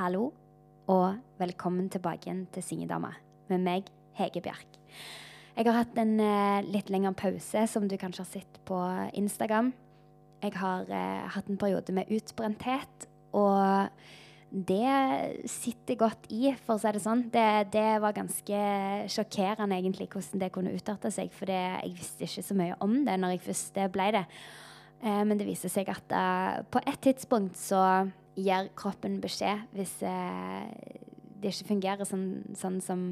Hallo, og velkommen tilbake igjen til Singedama med meg, Hege Bjerk. Jeg har hatt en eh, litt lengre pause, som du kanskje har sett på Instagram. Jeg har eh, hatt en periode med utbrenthet, og det sitter godt i, for å si det sånn. Det, det var ganske sjokkerende egentlig hvordan det kunne utarte seg, for det, jeg visste ikke så mye om det når jeg først ble det. Eh, men det viser seg at eh, på et tidspunkt så gir kroppen beskjed hvis eh, det ikke fungerer sånn, sånn som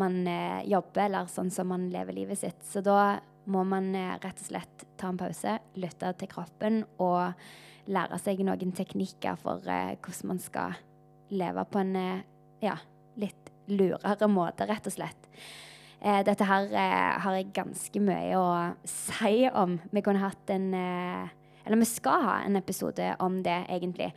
man eh, jobber, eller sånn som man lever livet sitt. Så da må man eh, rett og slett ta en pause, lytte til kroppen og lære seg noen teknikker for hvordan man skal leve på en ja, litt lurere måte, rett og slett. Eh, dette her eh, har jeg ganske mye å si om. Vi kunne hatt en eh, Eller vi skal ha en episode om det, egentlig.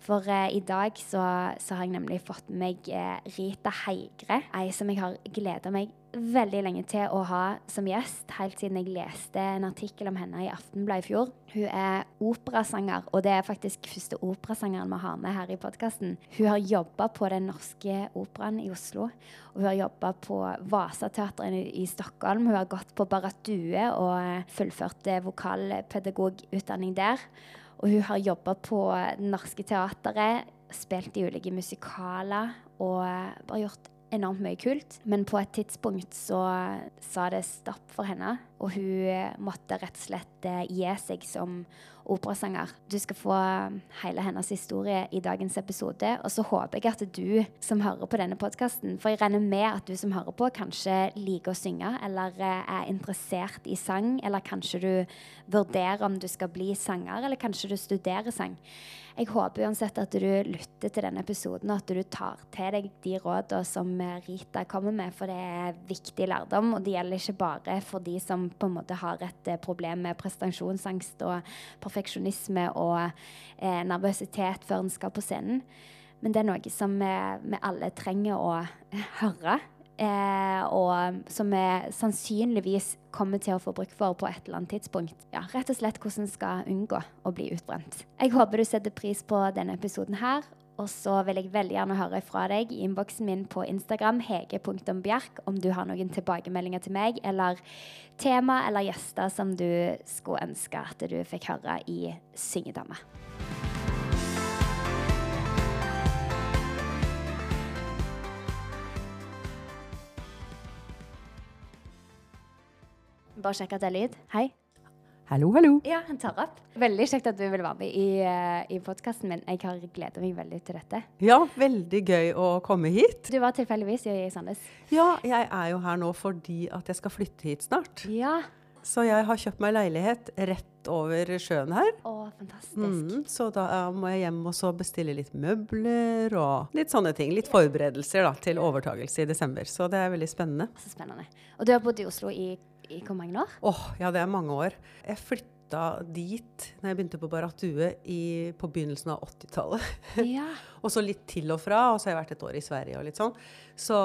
For eh, i dag så, så, har jeg nemlig fått med meg eh, Rita Heigre. Ei som jeg har gleda meg veldig lenge til å ha som gjest, helt siden jeg leste en artikkel om henne i Aftenbladet i fjor. Hun er operasanger, og det er faktisk første operasangeren vi har med her i podkasten. Hun har jobba på Den Norske Operaen i Oslo, og hun har jobba på Vasateatret i, Stockholm. Hun har gått på Barrat Due og fullført vokalpedagogutdanning der. Og hun har jobba på Det Norske Teatret, spilt i ulike musikaler og bare gjort enormt mye kult. Men på et tidspunkt så sa det stopp for henne, og hun måtte rett og slett eh, gi seg som operasanger. Du skal få hele hennes historie i dagens episode. Og så håper jeg at du som hører på denne podkasten, for jeg regner med at du som hører på, kanskje liker å synge, eller eh, er interessert i sang, eller kanskje du vurderer om du skal bli sanger, eller kanskje du studerer sang. Jeg håper uansett at du lytter til denne episoden, og at du tar til deg de rådene som Rita kommer med, for det er viktig lærdom. Og det gjelder ikke bare for de som på en måte har et eh, problem med prestasjonsangst og perfeksjonisme og eh, nervøsitet før en skal på scenen. Men det er noe som vi, vi alle trenger å høre. Eh, og som vi sannsynligvis kommer til å få bruk for på et eller annet tidspunkt. Ja, Rett og slett hvordan skal unngå å bli utbrent. Jeg håper du setter pris på denne episoden her. Og så vil jeg veldig gjerne høre fra deg i innboksen min på Instagram, hege.bjerk, om du har noen tilbakemeldinger til meg, eller tema eller gjester som du skulle ønske at du fikk høre i Syngedame. Bare sjekk at det er lyd. Hei. Hallo, hallo. Ja, han tar opp. Veldig kjekt at du vil være med i, uh, i podkasten min. Jeg har gleda meg veldig til dette. Ja, veldig gøy å komme hit. Du var tilfeldigvis i Sandnes? Ja, jeg er jo her nå fordi at jeg skal flytte hit snart. Ja. Så jeg har kjøpt meg leilighet rett over sjøen her. Å, fantastisk. Mm, så da må jeg hjem og så bestille litt møbler og litt sånne ting. Litt forberedelser da, til overtagelse i desember. Så det er veldig spennende. Så spennende. Og du har bodd i Oslo i i hvor mange år? Åh, oh, Ja, det er mange år. Jeg flytta dit når jeg begynte på Barratue på begynnelsen av 80-tallet. Ja. og så litt til og fra, og så har jeg vært et år i Sverige og litt sånn. Så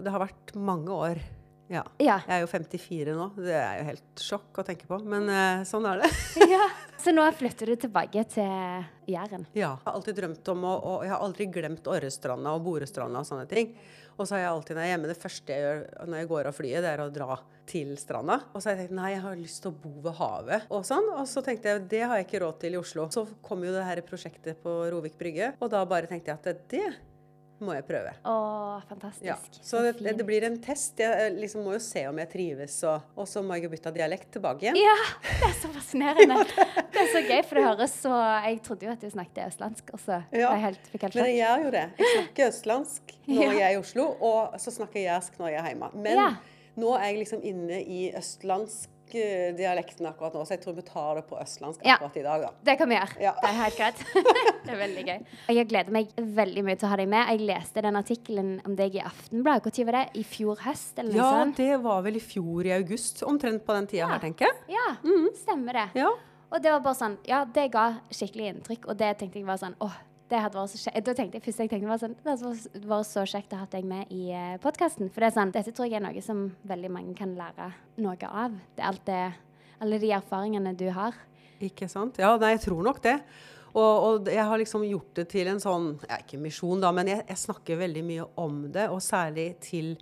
det har vært mange år. Ja. ja. Jeg er jo 54 nå. Det er jo helt sjokk å tenke på, men uh, sånn er det. ja. Så nå flytter du tilbake til Jæren? Ja. Jeg har alltid drømt om å og Jeg har aldri glemt Orrestranda og Borestranda og sånne ting. Og så har jeg alltid når jeg er hjemme, det første jeg gjør når jeg går av flyet, det er å dra til stranda. Og så har jeg tenkt nei, jeg har lyst til å bo ved havet og sånn. Og så tenkte jeg det har jeg ikke råd til i Oslo. Så kom jo det her prosjektet på Rovik brygge, og da bare tenkte jeg at det må jeg prøve. Å, fantastisk. Ja. Så det, det, blir en test. Jeg liksom må jo se om jeg trives, og, og så må jeg jo bytte dialekt tilbake igjen. Ja, det er så fascinerende. ja, det. det. er så gøy, for det høres så Jeg trodde jo at du snakket østlandsk, og så ja. helt, fikk helt Men jeg gjør jo det. Jeg snakker østlandsk når ja. jeg er i Oslo, og så snakker jeg jærsk når jeg er hjemme. Men nå er jeg liksom inne i østlandsk dialekten akkurat nå, så jeg tror vi tar det på østlandsk akkurat ja, i dag. da. Det kan vi gjøre. Ja. Det er helt greit. det er veldig gøy. Jeg gleder meg veldig mye til å ha deg med. Jeg leste den artikkelen om deg i Aftenbladet. Når var det? I fjor høst? eller noe ja, sånt? Ja, det var vel i fjor i august. Omtrent på den tida ja. her, tenker jeg. Ja, mm. stemmer det. Ja. Og det var bare sånn, ja, det ga skikkelig inntrykk. Og det tenkte jeg var sånn åh, det hadde vært så kjekt. Da tenkte jeg først jeg tenkte var sånn, det hadde vært så kjekt å ha deg med i eh, podkasten. For det er sånn, dette tror jeg er noe som veldig mange kan lære noe av. Det er alt det alle de erfaringene du har. Ikke sant. Ja, nei, jeg tror nok det. Og, og jeg har liksom gjort det til en sånn ja, Ikke misjon, da, men jeg, jeg snakker veldig mye om det. Og særlig til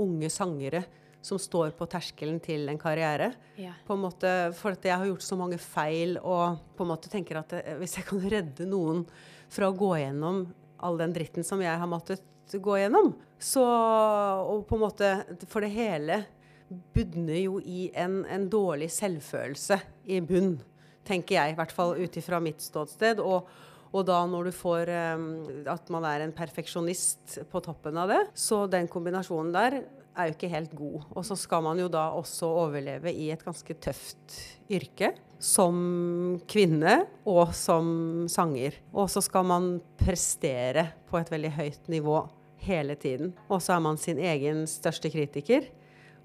unge sangere som står på terskelen til en karriere. Ja. På en måte, for jeg har gjort så mange feil og på en måte tenker at det, hvis jeg kan redde noen fra å gå gjennom all den dritten som jeg har måttet gå gjennom, så Og på en måte For det hele budner jo i en, en dårlig selvfølelse i bunn, tenker jeg. I hvert fall ut ifra mitt ståsted. Og, og da når du får um, at man er en perfeksjonist på toppen av det, så den kombinasjonen der er jo ikke helt god. Og så skal man jo da også overleve i et ganske tøft yrke. Som kvinne og som sanger. Og så skal man prestere på et veldig høyt nivå hele tiden. Og så er man sin egen største kritiker.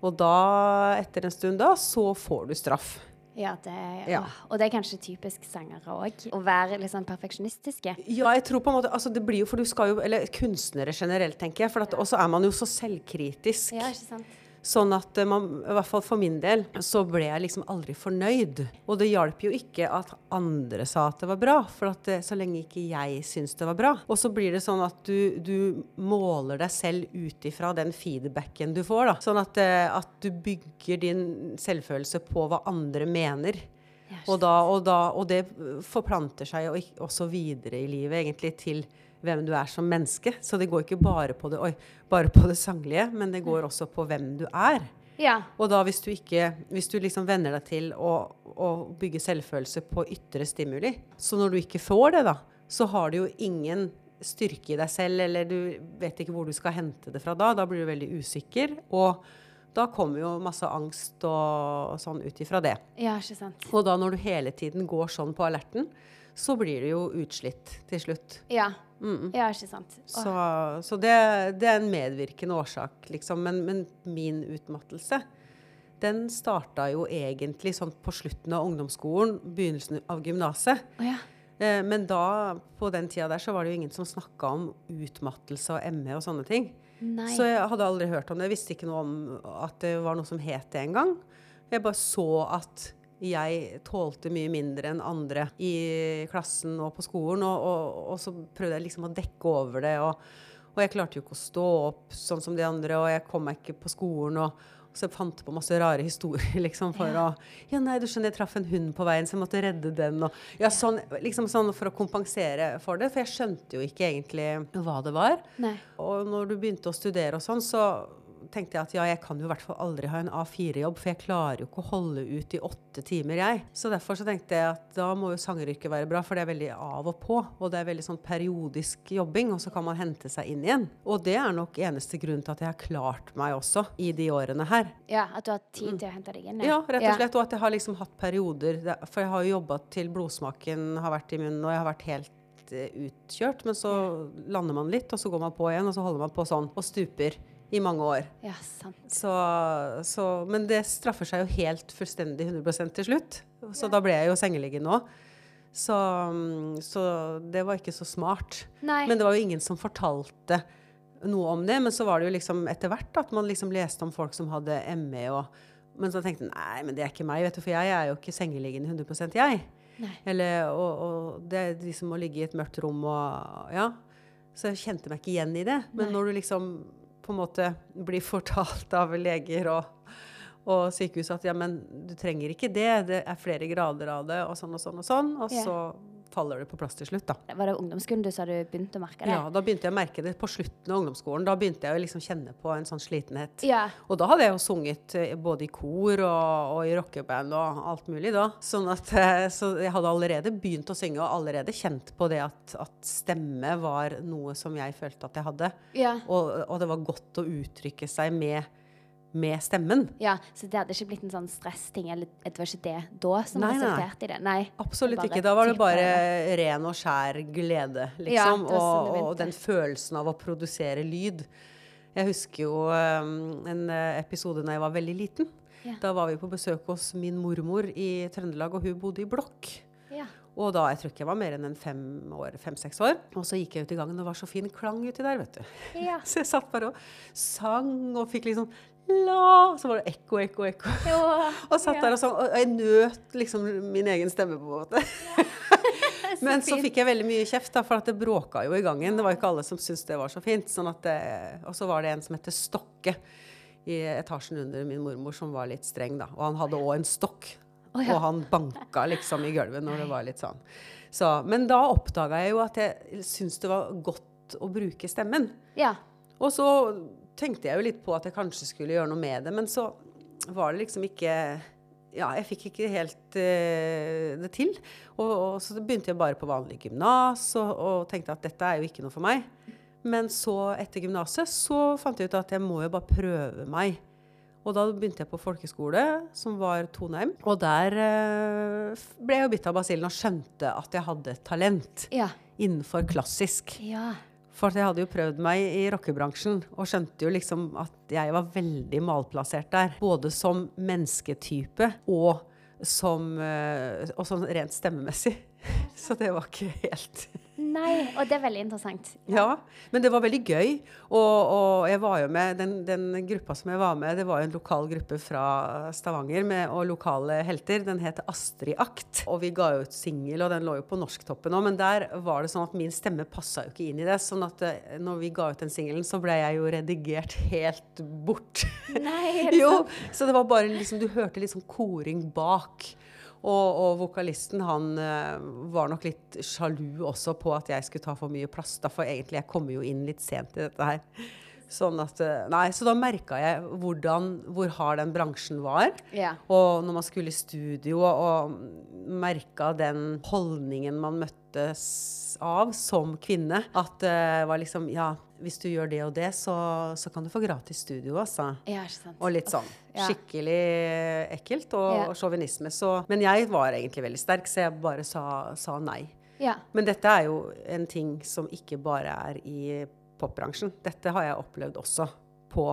Og da, etter en stund da, så får du straff. Ja, det, Ja. Og det er kanskje typisk sangere òg. Å være litt sånn perfeksjonistiske. Ja, jeg tror på en måte, altså det blir jo, for du skal jo, eller kunstnere generelt, tenker jeg, for også og så er man jo så selvkritisk. Ja, ikke sant? Sånn at eh, man, i hvert fall for min del, så ble jeg liksom aldri fornøyd. Og det hjalp jo ikke at andre sa at det var bra, for at det, så lenge ikke jeg syns det var bra. Og så blir det sånn at du, du måler deg selv ut ifra den feedbacken du får, da. Sånn at, eh, at du bygger din selvfølelse på hva andre mener. Og, da, og, da, og det forplanter seg også videre i livet, egentlig, til hvem du er som menneske. Så det går ikke bare på det, oi, bare på det sanglige, men det går også på hvem du er. Ja. Og da hvis du ikke Hvis du liksom venner deg til å, å bygge selvfølelse på ytre stimuli, så når du ikke får det, da, så har du jo ingen styrke i deg selv, eller du vet ikke hvor du skal hente det fra da. Da blir du veldig usikker. Og da kommer jo masse angst og, og sånn ut ifra det. ja, ikke sant. Og da når du hele tiden går sånn på alerten, så blir du jo utslitt til slutt. Ja. Ja, ikke sant. Åh, Så, så det, det er en medvirkende årsak, liksom. Men, men min utmattelse, den starta jo egentlig sånn på slutten av ungdomsskolen, begynnelsen av gymnaset. Ja. Eh, men da, på den tida der, så var det jo ingen som snakka om utmattelse og ME og sånne ting. Nei. Så jeg hadde aldri hørt om det. Jeg visste ikke noe om at det var noe som het det engang. Jeg bare så at jeg tålte mye mindre enn andre i klassen og på skolen. Og, og, og så prøvde jeg liksom å dekke over det. Og, og jeg klarte jo ikke å stå opp sånn som de andre, og jeg kom meg ikke på skolen. og så jeg fant på masse rare historier liksom for Ja. å Ja, nei, du skjønner, jeg traff en hund på veien, så jeg måtte redde den. Og, ja, sånn, liksom sånn for å kompensere for det. For jeg skjønte jo ikke egentlig hva det var. Nei. Og når du begynte å studere og sånn, så tenkte jeg at ja, jeg kan jo i hvert fall aldri ha en A4-jobb, for jeg klarer jo ikke å holde ut i åtte timer, jeg. Så derfor så tenkte jeg at da må jo sangeryrket være bra, for det er veldig av og på. Og det er veldig sånn periodisk jobbing, og så kan man hente seg inn igjen. Og det er nok eneste grunn til at jeg har klart meg også i de årene her. Ja, at du har tid til å hente deg inn? Ja, rett og slett. Og at jeg har liksom hatt perioder For jeg har jo jobba til blodsmaken har vært i munnen, og jeg har vært helt eh, utkjørt. Men så lander man litt, og så går man på igjen, og så holder man på sånn og stuper i mange år. Ja, sant. Så, så, men det straffer seg jo helt fullstendig 100% til slutt. Så da ble jeg jo sengeliggende nå. Så, mm, så det var ikke så smart. Nei. Men det var jo ingen som fortalte noe om det. Men så var det jo liksom etter hvert at man liksom leste om folk som hadde ME og Men så tenkte jeg nei, men det er ikke meg, vet du, for jeg er jo ikke sengeliggende 100% jeg. Eller, og, og det er de som må ligge i et mørkt rom og Ja. Så jeg kjente meg ikke igjen i det. Men Nei. når du liksom på en måte blir fortalt av leger og, og sykehus at ja, men du trenger ikke det, det er flere grader av det, og sånn og sånn og sånn, og så faller det på plass til slutt, da. Var det ungdomsskolen du sa du begynte å merke det? Ja, da begynte jeg å merke det på slutten av ungdomsskolen. Da begynte jeg å liksom kjenne på en sånn slitenhet. Ja. Og da hadde jeg jo sunget eh, både i kor og, og i rockeband og alt mulig da. Sånn at, eh, så jeg hadde allerede begynt å synge og allerede kjent på det at, at stemme var noe som jeg følte at jeg hadde. Ja. Og, og det var godt å uttrykke seg med, med stemmen. ja. Så det hadde ikke blitt en sånn stressting, eller det var ikke det da som Nei, resulterte i det? Nei. Absolutt det ikke. Da var det bare ren og skjær glede, Ja, liksom. det var sånn og, og den følelsen av å produsere lyd. Jeg husker jo um, en eh, episode da jeg var veldig liten. Ja. Da var vi på besøk hos min mormor i Trøndelag, og hun bodde i blokk. Ja. Og da, jeg tror ikke jeg var mer enn en fem år, fem-seks år. Og så gikk jeg ut i gangen, og det var så fin klang uti der, vet du. Ja. Så jeg satt bare og sang og fikk liksom la Så var det ekko, ekko, ekko. Ja. Og satt der og sang. Og jeg nøt liksom min egen stemme, på en måte. Men så fikk jeg veldig mye kjeft, da, for at det bråka jo i gangen. Det var ikke alle som syntes det var så fint. Sånn det, og så var det en som heter Stokke i etasjen under min mormor, som var litt streng, da. Og han hadde òg en stokk. Oh, ja. Og han banka liksom i gulvet når det var litt sånn. Så, men da oppdaga jeg jo at jeg syntes det var godt å bruke stemmen. Ja. Og så tenkte jeg jo litt på at jeg kanskje skulle gjøre noe med det, men så var det liksom ikke Ja, jeg fikk ikke helt uh, det til. Og, og så begynte jeg bare på vanlig gymnas og, og tenkte at dette er jo ikke noe for meg. Men så, etter gymnaset, så fant jeg ut at jeg må jo bare prøve meg. Og da begynte jeg på folkeskole, som var Toneim. Og der uh, ble jeg jo bitt av basillen og skjønte at jeg hadde talent Ja. innenfor klassisk. Ja. For jeg hadde jo prøvd meg i rockebransjen og skjønte jo liksom at jeg var veldig malplassert der. Både som mennesketype og som eh, og sånn rent stemmemessig. Så det var ikke helt Nei, og det er veldig interessant. Ja, men det var veldig gøy. Og, og jeg var jo med, den, den gruppa som jeg var med, det var jo en lokal gruppe fra Stavanger med, og lokale helter. Den het Astrid Akt. Og vi ga jo ut singel, og den lå jo på Norsktoppen òg. Men der var det sånn at min stemme passa jo ikke inn i det. sånn at eh, når vi ga ut den singelen, så ble jeg jo redigert helt bort. Nei, helt jo, så det var bare liksom Du hørte liksom koring bak. Og, og vokalisten han eh, var nok litt sjalu også på at jeg skulle ta for mye plass. Da, for egentlig jeg kommer jo inn litt sent i dette her. Sånn at, eh, nei, så da merka jeg hvordan, hvor hard den bransjen var. Yeah. Og når man skulle i studio og merka den holdningen man møttes av som kvinne, at det var liksom Ja, hvis du gjør det og det, så, så kan du få gratis studio, altså. ja. Og litt sånn skikkelig ekkelt og sjåvinisme. Yeah. Men jeg var egentlig veldig sterk, så jeg bare sa, sa nei. Ja. Men dette er jo en ting som ikke bare er i popbransjen. Dette har jeg opplevd også på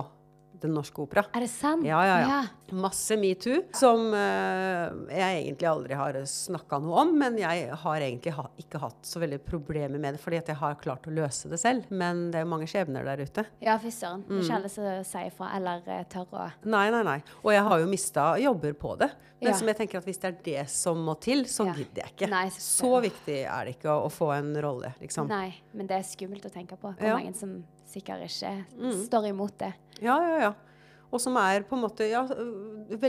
Den Norske Opera. Er det sant? Ja, ja, ja. Masse metoo, som uh, jeg egentlig aldri har snakka noe om. Men jeg har egentlig ha, ikke hatt så veldig problemer med det, fordi at jeg har klart å løse det selv. Men det er mange skjebner der ute. Ja, fy søren. Det Mm. ikke alle som sier ifra eller eh, tør å Nei, nei, nei. Og jeg har jo mista jobber på det. Men Ja. som jeg tenker at hvis det er det som må til, så Ja. gidder jeg ikke. Nei, så viktig er det ikke å, å få en rolle, liksom. Nei, men det er skummelt å tenke på. Hvor Ja. mange som sikkert ikke Mm. står imot det. Ja, ja, ja. Og som er på en måte ja,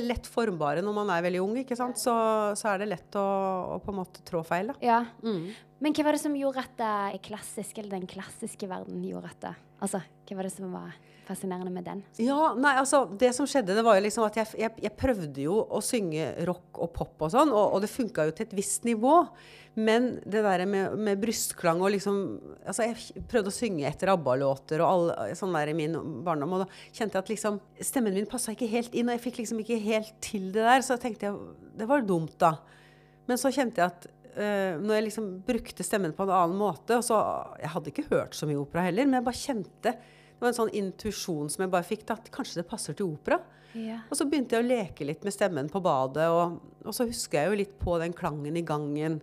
lett formbare når man er veldig ung, ikke sant. Så, så er det lett å, å på en måte trå feil, da. Ja. Mm. Men hva var det som gjorde at det klassisk, eller den klassiske verden gjorde at det Altså, hva var det som var fascinerende med den? Ja, nei, altså Det som skjedde, det var jo liksom at jeg, jeg, jeg prøvde jo å synge rock og pop og sånn, og, og det funka jo til et visst nivå. Men det der med, med brystklang og liksom Altså, jeg prøvde å synge etter ABBA-låter og all, sånn der i min barndom, og da kjente jeg at liksom Stemmen min passa ikke helt inn, og jeg fikk liksom ikke helt til det der, så tenkte jeg Det var dumt, da. Men så kjente jeg at eh, når jeg liksom brukte stemmen på en annen måte og så, Jeg hadde ikke hørt så mye opera heller, men jeg bare kjente Det var en sånn intuisjon som jeg bare fikk, da, at kanskje det passer til opera. Ja. Og så begynte jeg å leke litt med stemmen på badet, og, og så husker jeg jo litt på den klangen i gangen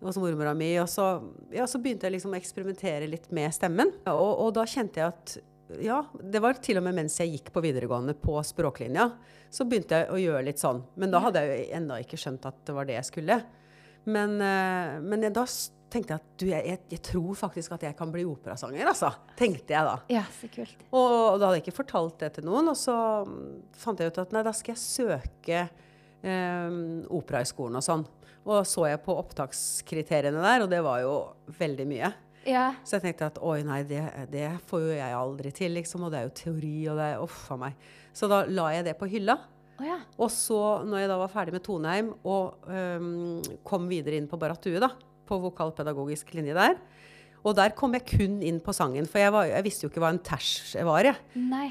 hos mormora mi, og så, ja, så begynte jeg liksom å eksperimentere litt med stemmen. Og, og da kjente jeg at ja, det var til og med mens jeg gikk på videregående på språklinja, så begynte jeg å gjøre litt sånn. Men da hadde jeg jo ennå ikke skjønt at det var det jeg skulle. Men, eh, men jeg, da tenkte jeg at du, jeg, jeg, tror faktisk at jeg kan bli operasanger, altså. Tenkte jeg da. ja, så kult. Og da hadde jeg ikke fortalt det til noen, og så fant jeg ut at nei, da skal jeg søke eh, skolen og sånn. Og så jeg på opptakskriteriene der, og det var jo veldig mye. Ja. Så jeg tenkte at oi, nei, det, det får jo jeg aldri til, liksom. Og det er jo teori, og det er uff a meg. Så da la jeg det på hylla. Oh, ja. Og så, når jeg da var ferdig med Toneheim og um, kom videre inn på Barratue, da, på vokalpedagogisk linje der, og der kom jeg kun inn på sangen, for jeg, var, jeg visste jo ikke hva en tæsj var. Jeg.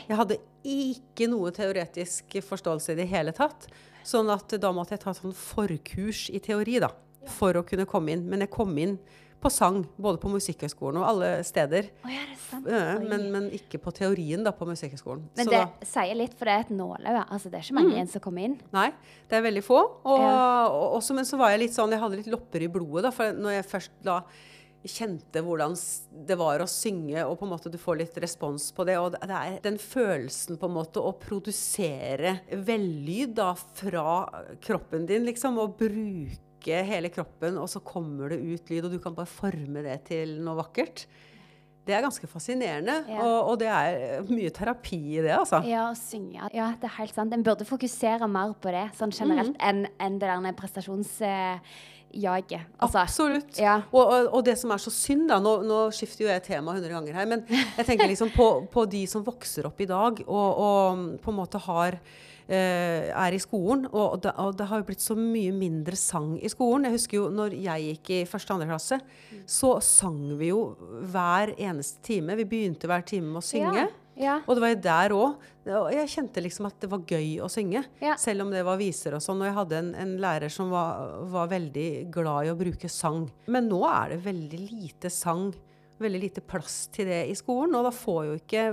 Jeg hadde ikke noe teoretisk forståelse i det hele tatt. Sånn at da måtte jeg ta sånn forkurs i teori, da, for å kunne komme inn. Men jeg kom inn på sang, både på Musikkhøgskolen og alle steder. Oh, ja, er. Øh, Men, men ikke på teorien da, på Musikkhøgskolen. Men det da- sier litt, for det er et nåløye. Altså, det er ikke mange mm. som kommer inn. Nei, det er veldig få. Og, Ja. og også, men så var jeg litt sånn, jeg hadde litt lopper i blodet. Da, for når jeg først da kjente hvordan det var å synge, og på en måte du får litt respons på det. Og det er den følelsen på en måte å produsere vellyd da fra kroppen din, liksom. Og bruke hele kroppen, og så kommer det ut lyd, og du kan bare forme det til noe vakkert. Det er ganske fascinerende, Ja. og, og det er mye terapi i det, altså. Ja, å synge. Ja, det er helt sant. En burde fokusere mer på det sånn generelt enn en det der prestasjonsjaget. Altså, Absolutt. Ja. Og, og, og det som er så synd, da Nå, nå skifter jo jeg tema 100 ganger her, men jeg tenker liksom på, på de som vokser opp i dag og, og på en måte har eh, er i skolen, og det, og det har jo blitt så mye mindre sang i skolen. Jeg husker jo når jeg gikk i første og andre klasse, så sang vi jo hver eneste time. Vi begynte hver time med å synge. Ja. Ja. Og det var jo der òg. Jeg kjente liksom at det var gøy å synge. Ja. Selv om det var viser og sånn. Og jeg hadde en, en lærer som var, var veldig glad i å bruke sang. Men nå er det veldig lite sang. Veldig lite plass til det i skolen. Og da får jo ikke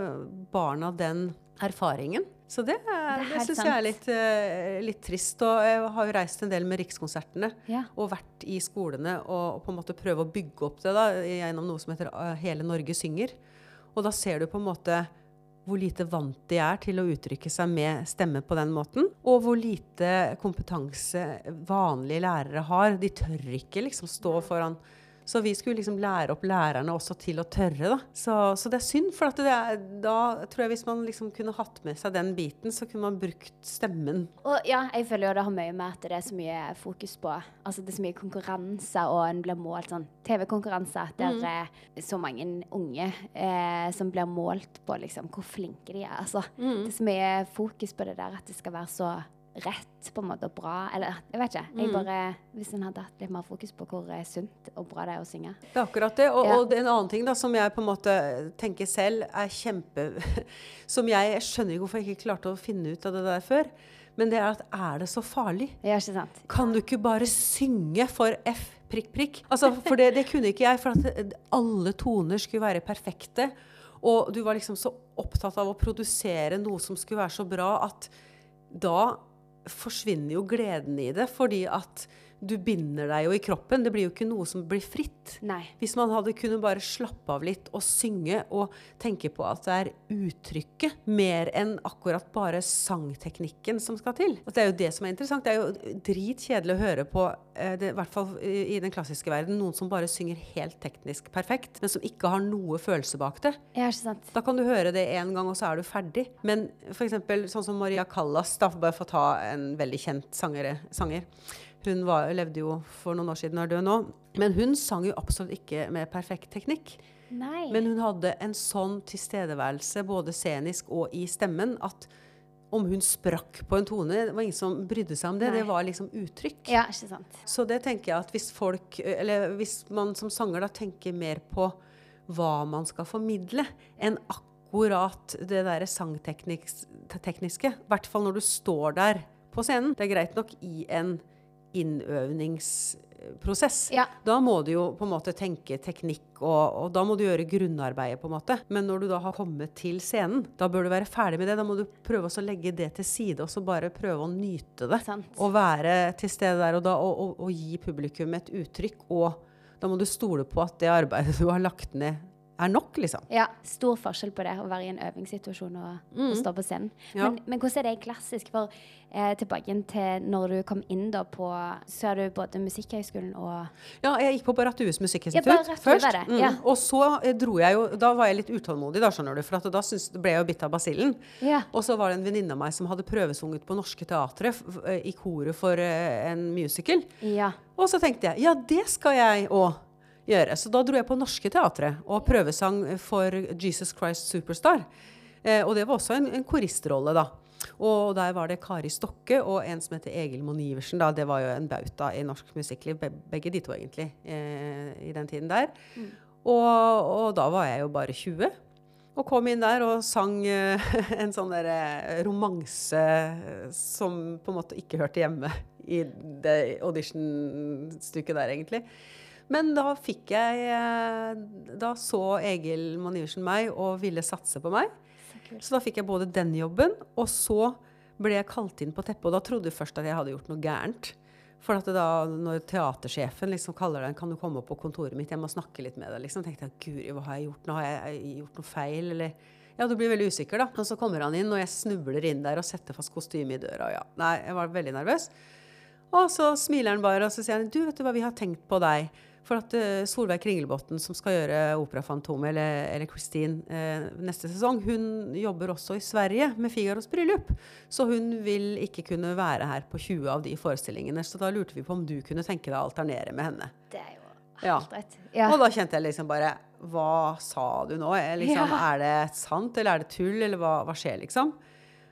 barna den erfaringen. Så det, Det er det, helt syns jeg er litt, eh, litt trist. Og jeg har jo reist en del med Rikskonsertene. Ja. Og vært i skolene og, på en måte prøve å bygge opp det da, gjennom noe som heter eh, Hele Norge synger. Og da ser du på en måte hvor lite vant de er til å uttrykke seg med stemme på den måten. Og hvor lite kompetanse vanlige lærere har. De tør ikke liksom stå foran Så vi skulle liksom lære opp lærerne også til å tørre, da. Så, så det er synd, for at det er, da tror jeg hvis man liksom kunne hatt med seg den biten, så kunne man brukt stemmen. Og ja, jeg føler jo det har mye med at det er så mye fokus på Altså det er så mye konkurranse, og en blir målt sånn TV-konkurranse der er så mange unge eh, som blir målt på liksom hvor flinke de er. Altså det er så mye fokus på det der at det skal være så rett på en måte og bra. Eller jeg vet ikke. Jeg bare, hvis en hadde hatt litt mer fokus på hvor eh, sunt og bra det er å synge. Det er akkurat det. Og, Ja. og det en annen ting da, som jeg på en måte tenker selv er kjempe Som jeg, jeg skjønner ikke hvorfor jeg ikke klarte å finne ut av det der før. Men det er at er det så farlig? Ja, ikke sant? Kan du ikke bare synge for F prikk prikk? Altså, for det, det kunne ikke jeg. For at alle toner skulle være perfekte. Og du var liksom så opptatt av å produsere noe som skulle være så bra, at da forsvinner jo gleden i det. Fordi at du binder deg jo i kroppen. Det blir jo ikke noe som blir fritt. Nei. Hvis man hadde kunnet bare slappe av litt og synge og tenke på at det er uttrykket mer enn akkurat bare sangteknikken som skal til. At det er jo det som er interessant. Det er jo dritkjedelig å høre på, eh, det, i hvert fall i i den klassiske verden, noen som bare synger helt teknisk perfekt, men som ikke har noe følelse bak det. Ja, ikke sant? Da kan du høre det én gang, og så er du ferdig. Men f.eks. sånn som Maria Callas, da, bare for å ta en veldig kjent sangere, sanger. Hun var, levde jo for noen år siden og er død nå. Men hun sang jo absolutt ikke med perfekt teknikk. Nei. Men hun hadde en sånn tilstedeværelse, både scenisk og i stemmen, at om hun sprakk på en tone Det var ingen som brydde seg om det. Nei. Det var liksom uttrykk. ja, ikke sant? Så det tenker jeg at hvis folk, eller hvis man som sanger da tenker mer på hva man skal formidle, enn akkurat det derre sangtekniske, i hvert fall når du står der på scenen. Det er greit nok i en innøvningsprosess. Ja. Da må du jo på en måte tenke teknikk, og, og da må du gjøre grunnarbeidet, på en måte. Men når du da har kommet til scenen, da bør du være ferdig med det. Da må du prøve å legge det til side, og så bare prøve å nyte det. Sant. Og være til stede der og da, og, og, og gi publikum et uttrykk. Og da må du stole på at det arbeidet du har lagt ned, er nok, liksom. Ja, stor forskjell på det å være i en øvingssituasjon og, og stå på scenen. Ja. Men, men hvordan er det klassisk? For eh, tilbake til når du kom inn da på Så er du både Musikkhøgskolen og Ja, jeg gikk på Barrathues Ja, musikkinstitutt Barrattue først. var det, Mm. ja. Og så eh, dro jeg jo Da var jeg litt utålmodig, da, skjønner du. For at da synes, ble jeg jo bitt av basillen. Ja. Og så var det en venninne av meg som hadde prøvesunget på Norske Teatret i koret for eh, en musical. Ja. Og så tenkte jeg ja, det skal jeg òg gjøre. Så da dro jeg på Norske Teatret og prøvesang for Jesus Christ Superstar. Eh, og det var også en, en koristrolle, da. Og der var det Kari Stokke og en som heter Egil Monn Iversen. Da. Det var jo en bauta i norsk musikkliv, begge de to egentlig, eh, i den tiden der. Og, og da var jeg jo bare 20. Og kom inn der og sang eh, en sånn der eh, romanse eh, som på en måte ikke hørte hjemme i det auditionstykket der, egentlig. Men da fikk jeg eh, Da så Egil Manniversen meg og ville satse på meg. Så. Så da fikk jeg både den jobben, og så ble jeg kalt inn på teppet. Og da trodde jeg først at jeg hadde gjort noe gærent. For da, når teatersjefen liksom kaller deg, kan du komme opp på kontoret mitt, jeg må snakke litt med deg, liksom, tenkte jeg guri, hva har jeg gjort nå? Har jeg gjort noe feil, eller Ja, du blir veldig usikker, da. Og så kommer han inn, og jeg snubler inn der og setter fast kostyme i døra. Og ja, nei, jeg var veldig nervøs. Og så smiler han bare, og så sier han du, vet du hva, vi har tenkt på deg. For at uh, Solveig Kringlebotn, som skal gjøre Opera Fantomet, eller, eller Christine, uh, neste sesong, hun jobber også i Sverige med Figaros bryllup. Så hun vil ikke kunne være her på 20 av de forestillingene. Så da lurte vi på om du kunne tenke deg å alternere med henne. Det er jo Ja. Ja. Og da kjente jeg liksom bare Hva sa du nå? Er, liksom, Ja. er det sant, eller er det tull, eller hva, hva skjer, liksom?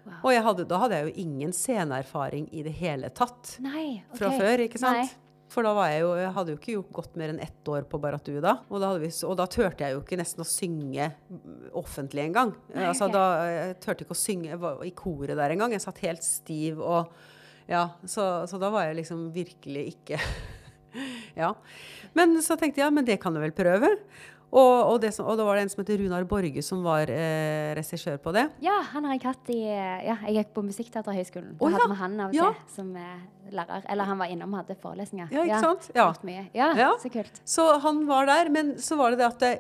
Wow. Og jeg hadde, da hadde jeg jo ingen sceneerfaring i det hele tatt Nei, okay. fra før, ikke sant? Nei. For da var jeg jo, jeg hadde jo ikke gjort godt mer enn ett år på Baratu da. Og da, vi, og da turte jeg jo ikke nesten å synge mm, offentlig engang. Nei, Altså, da, jeg turte ikke å synge i koret der engang. Jeg satt helt stiv og Ja, så, så da var jeg liksom virkelig ikke Ja. Men så tenkte jeg, ja, men det kan jeg vel prøve. Og, og, det som, og da var det en som heter Runar Borge som var eh, regissør på det. Ja, han har jeg hatt i Ja, jeg gikk på Musikkteaterhøgskolen. Da hadde ja. hadde vi han av og Ja. til som eh, lærer. Eller han var innom og hadde forelesninger. Ja, ikke sant? Ja. Ja, Ja. så kult. Så han var der, men så var det det at det,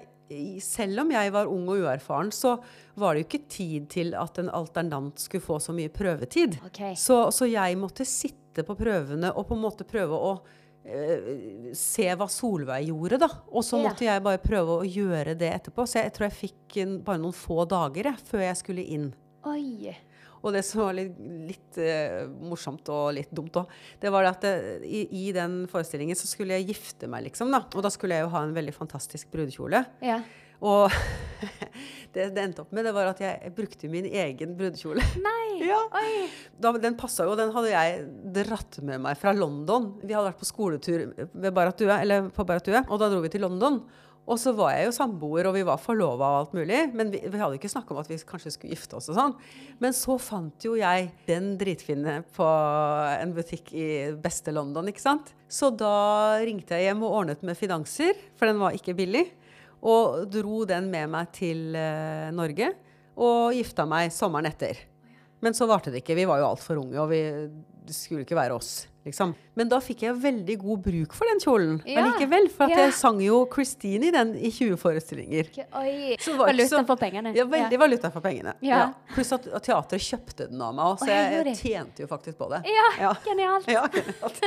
selv om jeg var ung og uerfaren, så var det jo ikke tid til at en alternant skulle få så mye prøvetid. Okay. Så, så jeg måtte sitte på prøvene og på en måte prøve å eh, se hva Solveig gjorde, da. Og så Ja. måtte jeg bare prøve å gjøre det etterpå. Så jeg tror jeg fikk en, bare noen få dager jeg, før jeg skulle inn. Oi. Og det som var litt, litt uh, morsomt og litt dumt òg, det var det at det, i, i den forestillingen så skulle jeg gifte meg, liksom. da. Og da skulle jeg jo ha en veldig fantastisk brudekjole. Ja. Og det det endte opp med, det var at jeg brukte min egen brudekjole. Nei. Ja. Oi. Da, den passa jo, den hadde jeg dratt med meg fra London. Vi hadde vært på skoletur Baratue, eller på Baratue, og da dro vi til London. Og så var jeg jo samboer, og vi var forlova og alt mulig. Men vi, vi hadde ikke snakka om at vi kanskje skulle gifte oss og sånn. Men så fant jo jeg den dritfine på en butikk i beste London, ikke sant. Så da ringte jeg hjem og ordnet med finanser, for den var ikke billig. Og dro den med meg til uh, Norge, og gifta meg sommeren etter. Men så varte det ikke. Vi var jo altfor unge, og vi, det skulle ikke være oss. Liksom. Men da fikk jeg veldig god bruk for den kjolen Ja. allikevel. For at Ja. jeg sang jo Christine i den i 20 forestillinger. Oi. Så var Valuta for pengene. Ja, veldig valuta for pengene. Ja. Pluss at, at teatret kjøpte den av meg så jeg, jeg jeg tjente jo faktisk på det. Ja, Ja. genialt. Ja, genialt.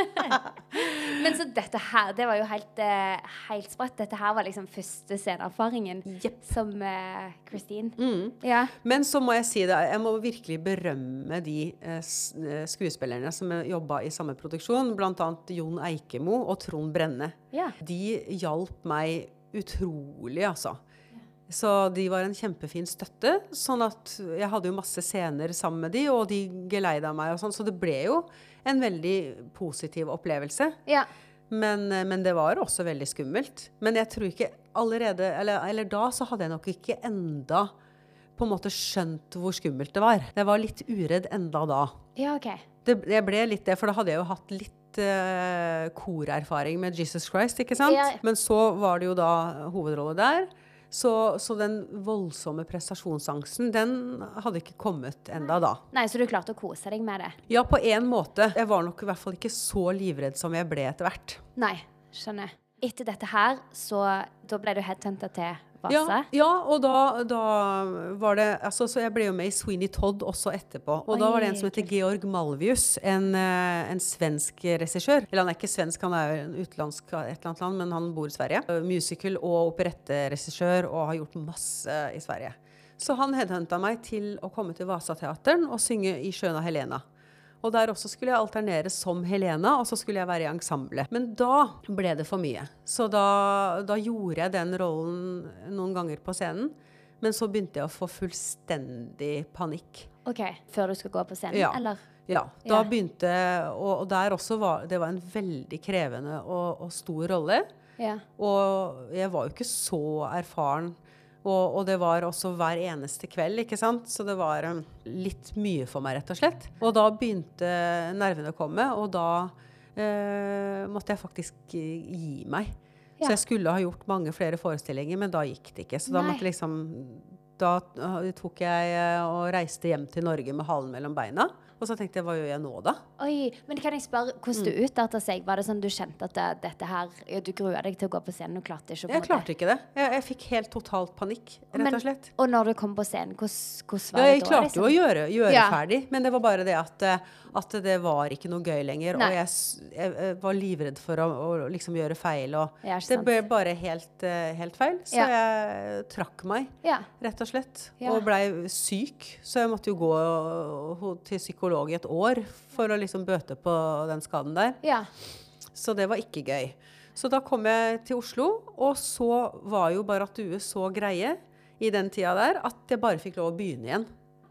Men så dette her, det var jo helt, eh, helt sprøtt. Dette her var liksom første sceneerfaringen yep. som uh, Christine. Mm. Ja. Men så må jeg si det, jeg må virkelig berømme de uh, skuespillerne som jobba i samme produksjon, bl.a. Jon Eikemo og Trond Brenne. ja. De hjalp meg utrolig, altså. Så de var en kjempefin støtte. Sånn at jeg hadde jo masse scener sammen med de, og de geleida meg og sånn. Så det ble jo en veldig positiv opplevelse. Ja. Men, eh, men det var også veldig skummelt. Men jeg tror ikke allerede Eller, eller da så hadde jeg nok ikke enda på en måte skjønt hvor skummelt det var. Jeg var litt uredd enda da. ja, OK. Det, jeg ble litt det, for da hadde jeg jo hatt litt eh, korerfaring med Jesus Christ, ikke sant? Ja. Men så var det jo da hovedrolle der. Så, så den voldsomme prestasjonsangsten, den hadde ikke kommet enda da. Nei, så du klarte å kose deg med det? Ja, på en måte. Jeg var nok i hvert fall ikke så livredd som jeg ble etter hvert. Nei, skjønner. Etter dette her, så da ble du headhunta til? Ja, ja, og da, da var det altså, Så jeg ble jo med i Sweeney Todd også etterpå. Og da var det en som heter. Georg Malvius, en, eh, en svensk regissør. Eller han er ikke svensk, han er utenlandsk et eller annet land, men han bor i Sverige. Eh, Musical- og operetteregissør og har gjort masse i Sverige. Så han headhunta meg til å komme til Vasateateren og synge i Sjøna Helena. Og der også skulle jeg alternere som Helena, og så skulle jeg være i ensemblet. Men da ble det for mye. Så da, da gjorde jeg den rollen noen ganger på scenen. Men så begynte jeg å få fullstendig panikk. OK. Før du skal gå på scenen, Ja. eller? Ja, da Ja. begynte Og, og der også var det var en veldig krevende og, og stor rolle. Ja. Og jeg var jo ikke så erfaren. Og, og det var også hver eneste kveld, ikke sant. Så det var um, litt mye for meg, rett og slett. Og da begynte nervene å komme, og da eh, måtte jeg faktisk eh, gi meg. Ja. Så jeg skulle ha gjort mange flere forestillinger, men da gikk det ikke. Så da liksom Da uh, tok jeg eh, og reiste hjem til Norge med halen mellom beina. Og så tenkte jeg, hva gjør jeg nå, da? Oi, men kan jeg spørre hvordan du utarta seg? Var det sånn du kjente at det, dette her Du grua deg til å gå på scenen og klarte ikke å Jeg klarte ikke det. Jeg, jeg fikk helt totalt panikk, rett og slett. Og når du kom på scenen, hvordan, var Ja, jeg det da? klarte liksom? jo å gjøre, gjøre Ja. ferdig, men det var bare det at, eh, at det var ikke noe gøy lenger. Nei. Og jeg, jeg, jeg var livredd for å, å liksom gjøre feil. Og Ja, det ble bare helt, eh, helt feil. Så Ja. jeg trakk meg, rett og slett. Og blei syk. Så jeg måtte jo gå til psykolog i et år for å liksom bøte på den skaden der. ja. Så det var ikke gøy. Så da kom jeg til Oslo, og så var jo Barrat Due så greie i den tida der at jeg bare fikk lov å begynne igjen.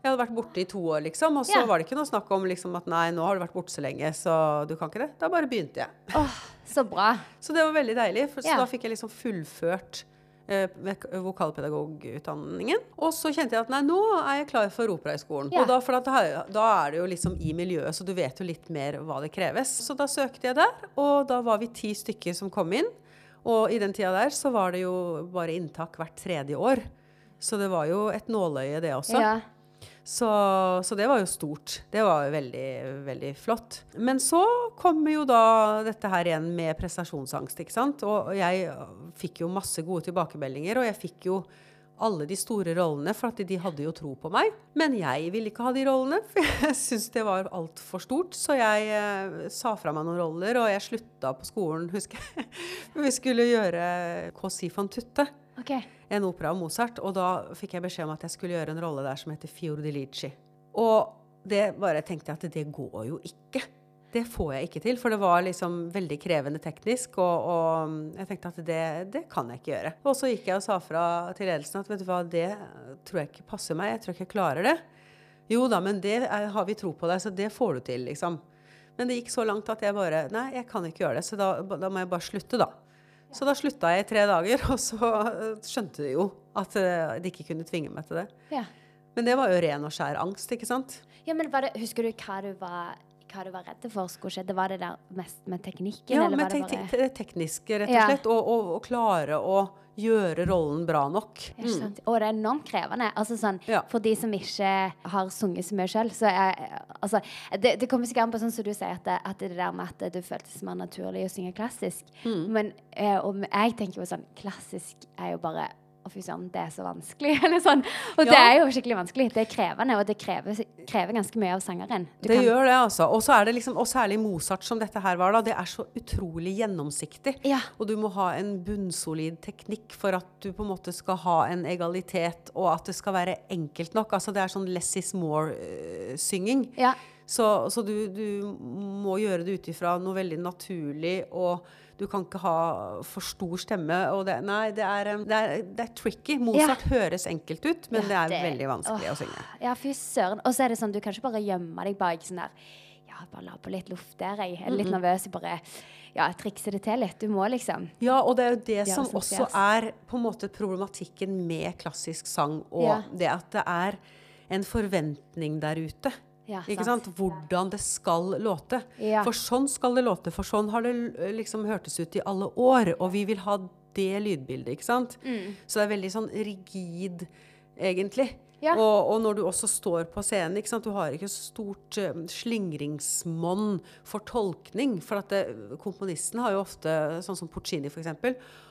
Jeg hadde vært borte i to år, liksom, og så Ja. var det ikke noe snakk om liksom, at nei, nå har du vært borte så lenge, så du kan ikke det. Da bare begynte jeg. Åh, så bra. Så det var veldig deilig, for så Ja. da fikk jeg liksom fullført vokalpedagogutdanningen. Og så kjente jeg at nei, nå er jeg klar for Operahøgskolen. Ja. Og da, for da, da er det jo liksom i miljøet, så du vet jo litt mer hva det kreves. Så da søkte jeg der, og da var vi ti stykker som kom inn. Og i den tida der så var det jo bare inntak hvert tredje år. Så det var jo et nåløye, det også. Ja. Så, så det var jo stort. Det var jo veldig, veldig flott. Men så kommer jo da dette her igjen med prestasjonsangst, ikke sant. Og jeg fikk jo masse gode tilbakemeldinger, og jeg fikk jo alle de store rollene, for at de hadde jo tro på meg. Men jeg ville ikke ha de rollene, for jeg syntes det var altfor stort. Så jeg eh, sa fra meg noen roller, og jeg slutta på skolen, husker jeg. Vi skulle gjøre KC van tutte OK. En opera av Mozart, og da fikk jeg beskjed om at jeg skulle gjøre en rolle der som heter Fior di Lici. Og det bare tenkte jeg at det går jo ikke. Det får jeg ikke til, for det var liksom veldig krevende teknisk, og, og jeg tenkte at det, det kan jeg ikke gjøre. Og så gikk jeg og sa fra til ledelsen at vet du hva, det tror jeg ikke passer meg, jeg tror ikke jeg klarer det. Jo da, men det er, har vi tro på deg, så det får du til, liksom. Men det gikk så langt at jeg bare Nei, jeg kan ikke gjøre det, så da, da må jeg bare slutte, da. Så da slutta jeg i tre dager, og så øh, skjønte de jo at øh, de ikke kunne tvinge meg til det. Ja. Men det var jo ren og skjær angst, ikke sant? ja, men det, husker du hva du var hva du var redd for skulle skje? Det var det der mest med teknikken? Ja, eller men var det te te det tekniske, rett og Ja. slett. Og, og, og klare å gjøre rollen bra nok. Ja. Og det er enormt krevende. Altså sånn, Ja. For de som ikke har sunget så mye selv, så er altså, det, det kommer sikkert an på sånn som du sier, at det, at det der med at det føltes mer naturlig å synge klassisk. Mm. Men eh, og jeg tenker jo sånn Klassisk er jo bare å, fy søren, det er så vanskelig. Eller sånn. Og det er jo skikkelig vanskelig. Det er krevende, og det krever, krever ganske mye av sangeren. Du Det kan- gjør det, altså. Og så er det liksom, og særlig Mozart som dette her var, da. Det er så utrolig gjennomsiktig. Ja. Og du må ha en bunnsolid teknikk for at du på en måte skal ha en egalitet, og at det skal være enkelt nok. Altså det er sånn less is more-synging. Ja. Så, så du, du må gjøre det ut ifra noe veldig naturlig, og du kan ikke ha for stor stemme. Og det, nei, det er, det, er, det er tricky. Mozart høres enkelt ut, men Ja, det er det- veldig vanskelig åh. å synge. Ja, fy søren. Og så er det sånn, du kan ikke bare gjemme deg bak sånn der Ja, bare la på litt luft der, jeg. Er litt nervøs. Jeg bare Ja, trikse det til litt. Du må liksom Ja, og det er jo det som som også er på en måte problematikken med klassisk sang, og Ja. det at det er en forventning der ute. Ja, ikke sant. Hvordan det skal låte. Ja. For sånn skal det låte, for sånn har det liksom hørtes ut i alle år. Og vi vil ha det lydbildet, ikke sant? Mm. Så det er veldig sånn rigid, egentlig. Ja. Og, og når du også står på scenen, ikke sant? du har ikke stort uh, slingringsmonn for tolkning. For at det, komponisten har jo ofte, sånn som Puccini f.eks.,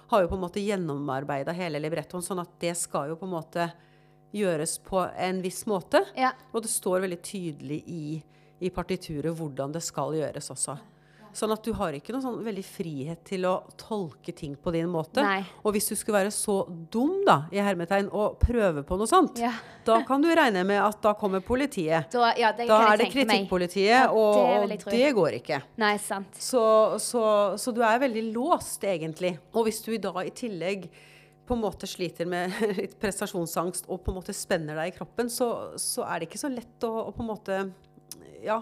har jo på en måte gjennomarbeida hele librettoen, sånn at det skal jo på en måte gjøres på en viss måte. Ja. Og det står veldig tydelig i, i partituret hvordan det skal gjøres også. Sånn at du har ikke noen sånn veldig frihet til å tolke ting på din måte. Nei. Og hvis du skulle være så dum, da, i hermetegn, og prøve på noe sånt, Ja. da kan du regne med at da kommer politiet. Da, ja, det Da kan er det kritikkpolitiet, og, det og det går ikke. Nei, sant. Så, så, så du er veldig låst, egentlig. Og hvis du da i tillegg på en måte sliter med litt prestasjonsangst og på en måte spenner deg i kroppen, så, så er det ikke så lett å, å på en måte ja,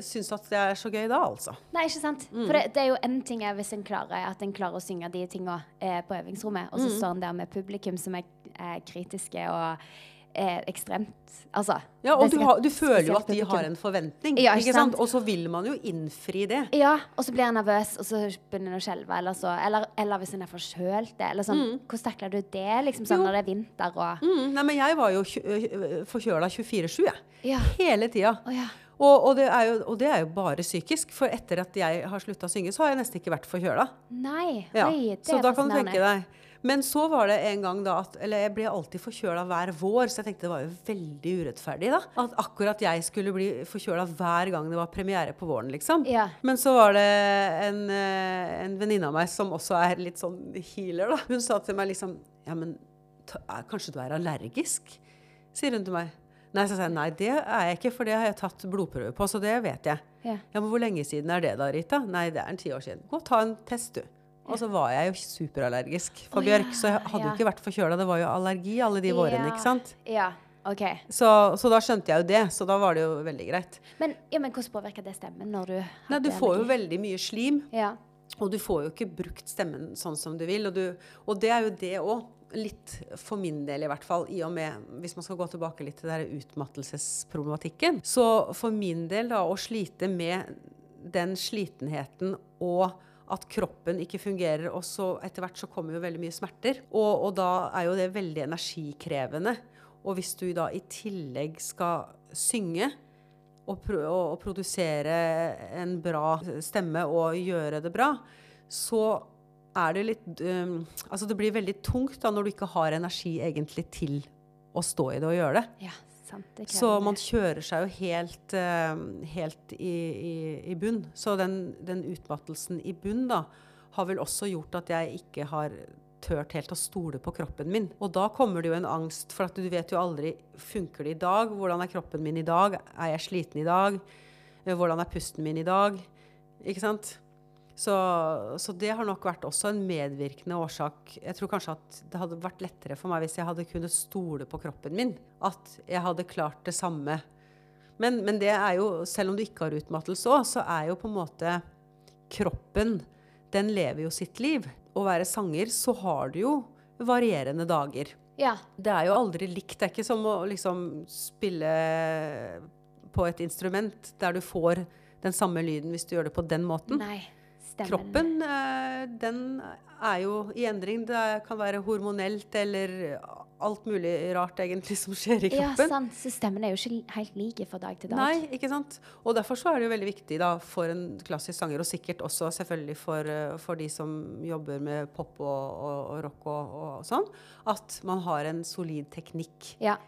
synes at det er så gøy da, altså. Nei, ikke sant? Mm. For det, det er jo en ting er hvis en klarer at en klarer å synge de tinga eh, på øvingsrommet, og så Mm. står en der med publikum som er, er kritiske og er ekstremt Altså. Ja, og du, har, du føler jo at de har en forventning, Ja, ikke sant? Og så vil man jo innfri det. Ja, og så blir jeg nervøs, og så begynner en å skjelve. Eller, så, eller, eller hvis en er forkjølt. Eller sånn. Hvordan takler du det liksom, sånn, når det er vinter og Mm, nei, men jeg var jo øh, forkjøla 24-7, jeg. Ja. Hele tida. Oh, ja. Og, og, det jo, og det er jo bare psykisk, for etter at jeg har slutta å synge, så har jeg nesten ikke vært forkjøla. Nei. Ja. Så da kan du tenke deg. Men så var det en gang da at Eller jeg ble alltid forkjøla hver vår, så jeg tenkte det var jo veldig urettferdig, da. At akkurat jeg skulle bli forkjøla hver gang det var premiere på våren, liksom. Ja. Men så var det en, eh, en venninne av meg som også er litt sånn healer, da. Hun sa til meg liksom Ja, men kanskje du er allergisk? Sier hun til meg. Nei, så sa jeg nei, det er jeg ikke, for det har jeg tatt blodprøve på, så det vet jeg. Ja. Ja, men hvor lenge siden er det da, Rita? Nei, det er en ti år siden. Gå og ta en test, du. Og så var jeg jo superallergisk for oh, bjørk, ja, så jeg hadde jo ja. ikke vært forkjøla. Det var jo allergi alle de vårene, ikke sant? Ja. OK. Så, så da skjønte jeg jo det, så da var det jo veldig greit. Men, ja, men hvordan påvirker det stemmen når du Nei, du får får jo veldig mye slim, Ja. og du får jo ikke brukt stemmen sånn som du vil. Og, du, og det er jo det òg. Litt for min del, i hvert fall, i og med Hvis man skal gå tilbake litt til den utmattelsesproblematikken. Så for min del, da, å slite med den slitenheten og at kroppen ikke fungerer, og så etter hvert så kommer jo veldig mye smerter. Og, og da er jo det veldig energikrevende. Og hvis du da i tillegg skal synge og, pro og produsere en bra stemme og gjøre det bra, så er det litt um, Altså det blir veldig tungt da når du ikke har energi egentlig til å stå i det og gjøre det. ja, sant. Så man kjører seg jo helt, eh, helt i, i, i bunn. Så den, den utmattelsen i bunn da, har vel også gjort at jeg ikke har tørt helt å stole på kroppen min. Og da kommer det jo en angst, for at du vet jo aldri Funker det i dag? Hvordan er kroppen min i dag? Er jeg sliten i dag? Eh, Hvordan er pusten min i dag? Ikke sant? Så, så det har nok vært også en medvirkende årsak. Jeg tror kanskje at det hadde vært lettere for meg hvis jeg hadde kunnet stole på kroppen min. At jeg hadde klart det samme. Men, men det er jo, selv om du ikke har utmattelse òg, så er jo på en måte kroppen Den lever jo sitt liv. Å være sanger, så har du jo varierende dager. Ja. Det er jo aldri likt. Det er ikke som å liksom spille på et instrument der du får den samme lyden hvis du gjør det på den måten. Nei. Stemmen. Kroppen, eh, den er jo i endring. Det kan være hormonelt eller alt mulig rart egentlig som skjer i kroppen. Ja, sant. Så stemmen er jo ikke helt like fra dag til dag. Nei, ikke sant? Og derfor så er det jo veldig viktig da, for en klassisk sanger, og sikkert også selvfølgelig for, eh, for de som jobber med pop og, og, og rock og, og sånn, at man har en solid teknikk. Ja.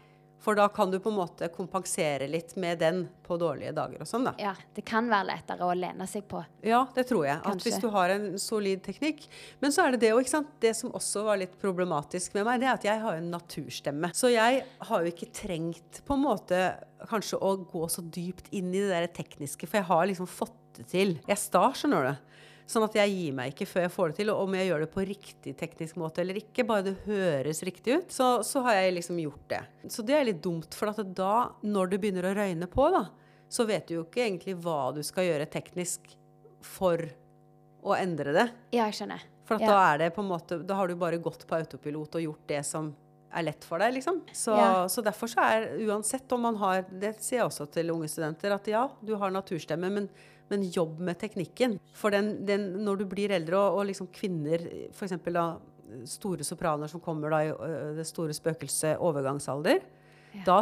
For da kan du på en måte kompensere litt med den på dårlige dager og sånn, da. ja. Det kan være lettere å lene seg på. Ja, det tror jeg. At hvis du har en solid teknikk. Men så er det det òg, ikke sant. Det som også var litt problematisk med meg, det er at jeg har en naturstemme. Så jeg har jo ikke trengt på en måte kanskje å gå så dypt inn i det der tekniske, for jeg har liksom fått det til. Jeg er sta, skjønner du. Sånn at jeg gir meg ikke før jeg får det til. Og om jeg gjør det på riktig teknisk måte eller ikke, bare det høres riktig ut, så, så har jeg liksom gjort det. Så det er litt dumt, for at da, når du begynner å røyne på, da, så vet du jo ikke egentlig hva du skal gjøre teknisk for å endre det. Ja, jeg skjønner. For at Ja. da er det på en måte Da har du bare gått på autopilot og gjort det som er lett for deg, liksom. Så, Ja. så derfor så er uansett om man har Det sier jeg også til unge studenter, at ja, du har naturstemme, men, men jobb med teknikken. For den, den, når du blir eldre, og, og liksom kvinner, f.eks. store sopraner som kommer da i det store spøkelset overgangsalder, da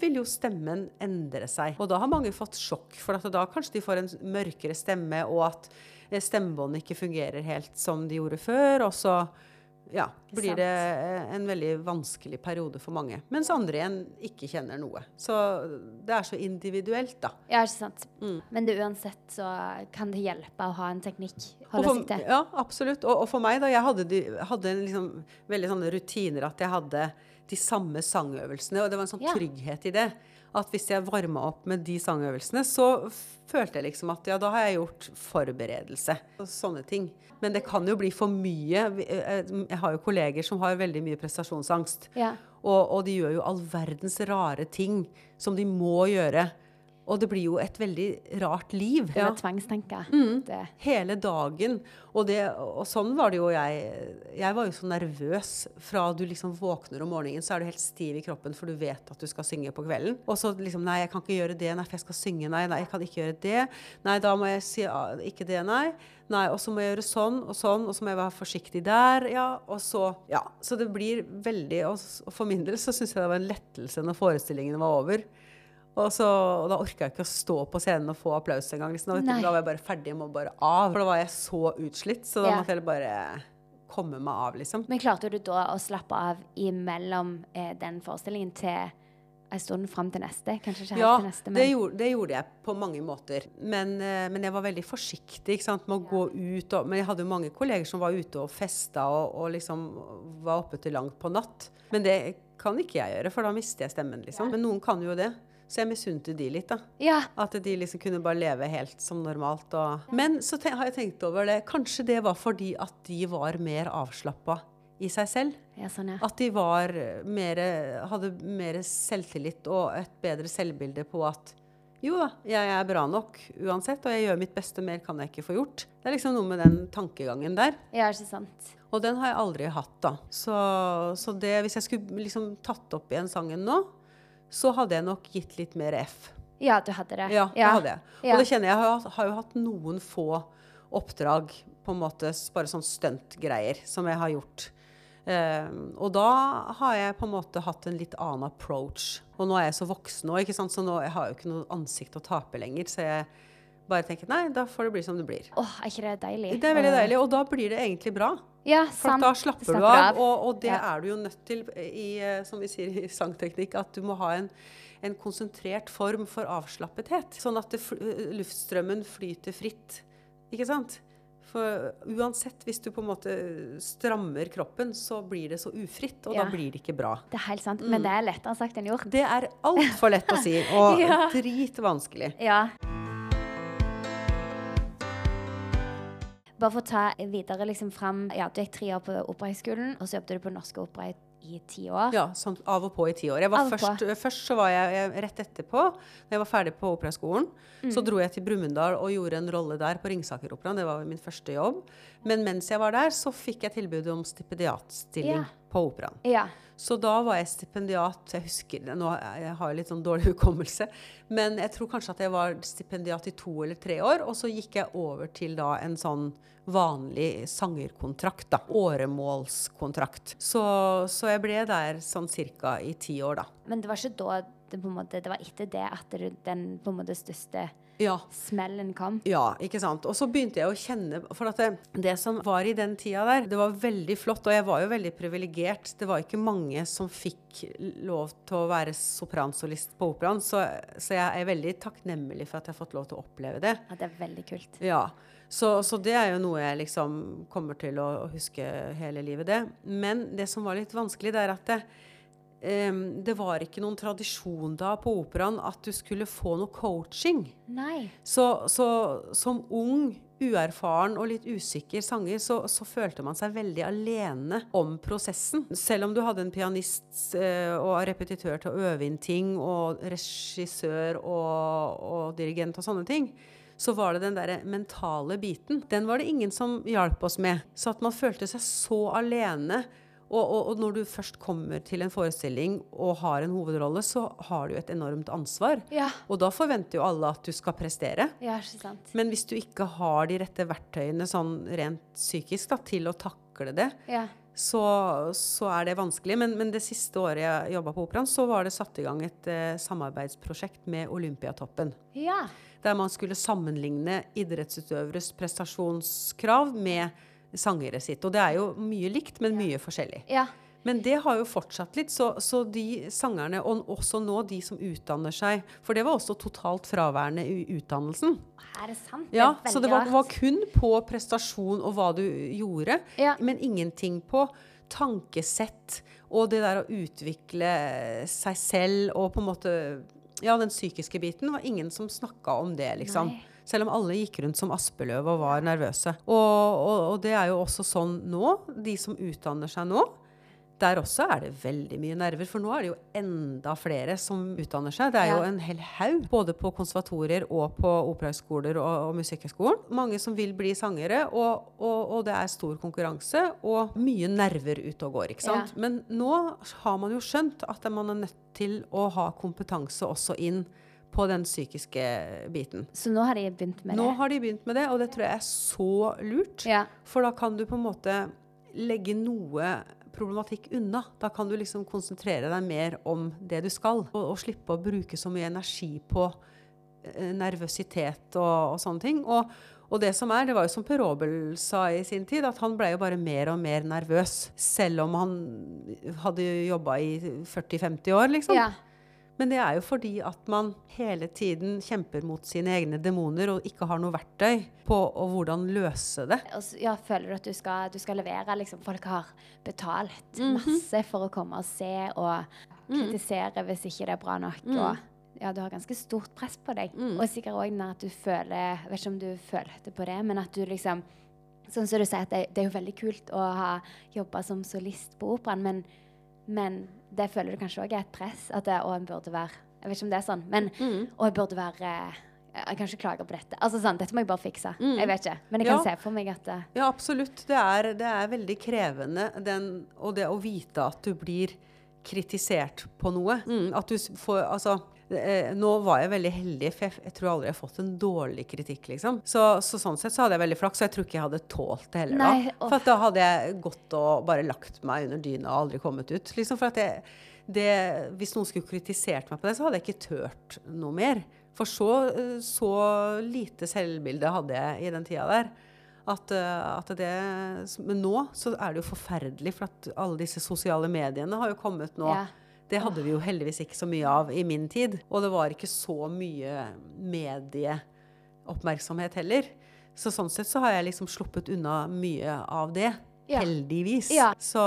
vil jo stemmen endre seg. Og da har mange fått sjokk, for da kanskje de får en mørkere stemme, og at eh, stemmebåndet ikke fungerer helt som de gjorde før. Og så ja, blir det eh, en veldig vanskelig periode for mange. Mens andre igjen ikke kjenner noe. Så det er så individuelt, da. Ja, ikke sant. Mm. Men det uansett så kan det hjelpe å ha en teknikk. Holde for, seg til. ja, absolutt. Og, og for meg, da, jeg hadde, hadde liksom veldig sånne rutiner at jeg hadde de samme sangøvelsene, og det var en sånn Ja. trygghet i det. At hvis jeg varma opp med de sangøvelsene, så følte jeg liksom at ja, da har jeg gjort forberedelse. Og sånne ting. Men det kan jo bli for mye. Eh, Jeg har jo kolleger som har veldig mye prestasjonsangst. Ja. Og, og de gjør jo all verdens rare ting som de må gjøre. Og det blir jo et veldig rart liv. Det var tvangstanker. Mm. Det. Hele dagen. Og, det, og sånn var det jo jeg. Jeg var jo så nervøs fra du liksom våkner om morgenen, så er du helt stiv i kroppen, for du vet at du skal synge på kvelden. Og så liksom Nei, jeg kan ikke gjøre det. Nei, for jeg skal synge. Nei, nei, jeg kan ikke gjøre det. Nei, da må jeg si ah, ikke det, nei. Nei, og så må jeg gjøre sånn og sånn, og så må jeg være forsiktig der. Ja, og så Ja. Så det blir veldig og for min del så syns jeg det var en lettelse når forestillingene var over. Og, så, og da orka jeg ikke å stå på scenen og få applaus engang. Liksom. Da, da var jeg bare ferdig, jeg må bare av. For da var jeg så utslitt, så da Ja. måtte jeg bare komme meg av, liksom. Men klarte du da å slappe av imellom eh, den forestillingen til en stund fram til neste? Kanskje ikke helt Ja, til neste, det gjorde, det gjorde jeg på mange måter. Men, eh, men jeg var veldig forsiktig ikke sant, med å gå ut. Og, men jeg hadde jo mange kolleger som var ute og festa og, og liksom var oppe til langt på natt. Men det kan ikke jeg gjøre, for da mister jeg stemmen, liksom. Men noen kan jo det. Så jeg misunte de litt, da. Ja. At de liksom kunne bare leve helt som normalt. Og... Men så har jeg tenkt over det. Kanskje det var fordi at de var mer avslappa i seg selv. ja, sånn, ja. At de var mer, hadde mer selvtillit og et bedre selvbilde på at jo da, jeg er bra nok uansett, og jeg gjør mitt beste, mer kan jeg ikke få gjort. Det er liksom noe med den tankegangen der. Ja, ikke sant. Og den har jeg aldri hatt, da. Så, så det, hvis jeg skulle liksom tatt opp igjen sangen nå, så hadde jeg nok gitt litt mer F. Ja, du hadde det. Ja, ja. hadde jeg. Ja. Og det kjenner jeg. Jeg har, har jo hatt noen få oppdrag, på en måte bare sånn stuntgreier, som jeg har gjort. Um, og da har jeg på en måte hatt en litt annen approach. Og nå er jeg så voksen òg, så nå jeg har jeg jo ikke noe ansikt å tape lenger. Så jeg bare tenker nei, da får det bli som det blir. Åh, er ikke det deilig? Det er veldig deilig, og da blir det egentlig bra. Ja, For sant. da slapper, slapper du av, og, og det Ja. er du jo nødt til i, eh, som vi sier i sangteknikk, at du må ha en, en konsentrert form for avslappethet. Sånn at det, luftstrømmen flyter fritt. Ikke sant? For uansett, hvis du på en måte strammer kroppen, så blir det så ufritt, og Ja. da blir det ikke bra. Det er helt sant. Men det er lettere sagt enn gjort. Det er altfor lett å si, og Ja. dritvanskelig. Ja. Bare for å ta videre liksom fram Ja, du gikk tre år på Operahøgskolen, og så jobbet du på Norske Opera i, ti år. Ja, sånn av og på i ti år. Og på. først, først så var jeg, jeg rett etterpå, da jeg var ferdig på Operaskolen, Mm. så dro jeg til Brumunddal og gjorde en rolle der på Ringsakeroperaen. Det var min første jobb. Men mens jeg var der, så fikk jeg tilbud om stipendiatstilling Ja. på operaen. Ja. Så da var jeg stipendiat Jeg husker det, nå, har jeg litt sånn dårlig hukommelse. Men jeg tror kanskje at jeg var stipendiat i to eller tre år. Og så gikk jeg over til da en sånn vanlig sangerkontrakt. da, Åremålskontrakt. Så, så jeg ble der sånn cirka i ti år, da. Men det var ikke da det, på en måte, det var etter det at den på en måte største Ja. smellen kom? Ja, ikke sant. Og så begynte jeg å kjenne For at det, det som var i den tida der, det var veldig flott. Og jeg var jo veldig privilegert. Det var ikke mange som fikk lov til å være sopransolist på operaen. Så, så jeg er veldig takknemlig for at jeg har fått lov til å oppleve det. Ja, det er veldig kult. Ja. Så, så det er jo noe jeg liksom kommer til å, å huske hele livet, det. Men det som var litt vanskelig, det er at det, det var ikke noen tradisjon da på operaen at du skulle få noe coaching. Nei. Så, så som ung, uerfaren og litt usikker sanger, så, så følte man seg veldig alene om prosessen. Selv om du hadde en pianist eh, og repetitør til å øve inn ting, og regissør og, og dirigent og sånne ting, så var det den der mentale biten. Den var det ingen som hjalp oss med. Så at man følte seg så alene. Og, og, og når du først kommer til en forestilling og har en hovedrolle, så har du et enormt ansvar. Ja. Og da forventer jo alle at du skal prestere. Ja. Men hvis du ikke har de rette verktøyene sånn rent psykisk da, til å takle det, Ja. så, så er det vanskelig. Men, men det siste året jeg jobba på operaen, så var det satt i gang et eh, samarbeidsprosjekt med Olympiatoppen. Ja. Der man skulle sammenligne idrettsutøveres prestasjonskrav med sangere sitt. Og det er jo mye likt, men mye forskjellig. Ja. Men det har jo fortsatt litt, så, så de sangerne, og også nå de som utdanner seg For det var også totalt fraværende i utdannelsen. Er det sant? Ja, det Så det var, var kun på prestasjon og hva du gjorde, Ja. men ingenting på tankesett og det der å utvikle seg selv og på en måte Ja, den psykiske biten var ingen som snakka om det, liksom. Nei. Selv om alle gikk rundt som aspeløv og var nervøse. Og, og, og det er jo også sånn nå. De som utdanner seg nå, der også er det veldig mye nerver, for nå er det jo enda flere som utdanner seg. Det er jo en hel haug, både på konservatorier og på operahøgskoler og, og Musikkhøgskolen. Mange som vil bli sangere, og, og, og det er stor konkurranse og mye nerver ute og går. ikke sant? Ja. Men nå har man jo skjønt at man er nødt til å ha kompetanse også inn på den psykiske biten. Så nå har de begynt med Nå det? har de begynt med det, og det tror jeg er så lurt. Ja. For da kan du på en måte legge noe problematikk unna. Da kan du liksom konsentrere deg mer om det du skal, og, og slippe å bruke så mye energi på eh, nervøsitet og, og sånne ting. Og, og det som er, det var jo som Per Aabel sa i sin tid, at han ble jo bare mer og mer nervøs. Selv om han hadde jobba i 40-50 år, liksom. ja. Men det er jo fordi at man hele tiden kjemper mot sine egne demoner og ikke har noe verktøy på hvordan løse det. Ja, føler du at du skal, du skal levere? Liksom, folk har betalt Mhm. masse for å komme og se og Mm. kritisere hvis ikke det er bra nok. Og ja, du har ganske stort press på deg. Mm. Og sikkert òg at du føler Jeg vet ikke om du følte på det, men at du liksom Sånn som du sier, at det, det er jo veldig kult å ha jobba som solist på operaen, men, men det føler du kanskje òg er et press? At det, en burde være Jeg vet ikke om det er sånn, men Mm. jeg burde være Jeg kan ikke klage på dette. Altså sånn, Dette må jeg bare fikse. Mm. Jeg vet ikke. Men jeg kan Ja. se for meg at det, Ja, absolutt. Det er, det er veldig krevende, den, og det å vite at du blir kritisert på noe. Mm, at du får Altså eh, nå var jeg veldig heldig, for jeg, jeg tror aldri jeg har fått en dårlig kritikk, liksom. Så, så sånn sett så hadde jeg veldig flaks, og jeg tror ikke jeg hadde tålt det heller Nei, da. For at da hadde jeg gått og bare lagt meg under dyna og aldri kommet ut. Liksom for at jeg, det, hvis noen skulle kritisert meg på det, så hadde jeg ikke tørt noe mer. For så, eh, så lite selvbilde hadde jeg i den tida der. At, eh, at det, men nå så er det jo forferdelig, for at alle disse sosiale mediene har jo kommet nå. Ja. Det hadde vi jo heldigvis ikke så mye av i min tid. Og det var ikke så mye medieoppmerksomhet heller. Så sånn sett så har jeg liksom sluppet unna mye av det. Ja. Heldigvis. Ja. Så,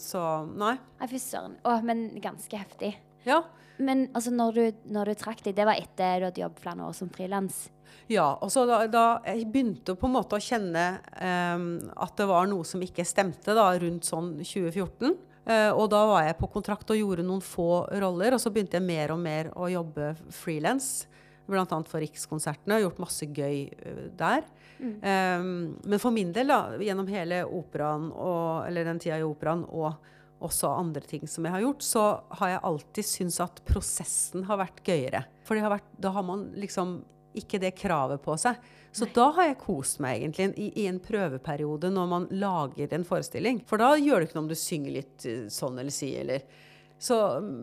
så nei. Nei, fy søren. Å, men ganske heftig. Ja. Men altså, når du, når du trakk deg, det var etter du hadde jobbet flere år som frilans? Ja, og så da, da jeg begynte på en måte å kjenne um, at det var noe som ikke stemte da, rundt sånn 2014. Eh, og da var jeg på kontrakt og gjorde noen få roller, og så begynte jeg mer og mer å jobbe frilans. Bl.a. for Rikskonsertene, og gjort masse gøy eh, der. Um, men for min del, da, gjennom hele operaen, og, eller den tida i operaen, og også andre ting som jeg har gjort, så har jeg alltid syntes at prosessen har vært gøyere. For har vært, da har man liksom ikke det kravet på seg. Så da har jeg kost meg egentlig i, i en prøveperiode når man lager en forestilling. For da gjør det ikke noe om du synger litt eh, sånn eller si eller Så,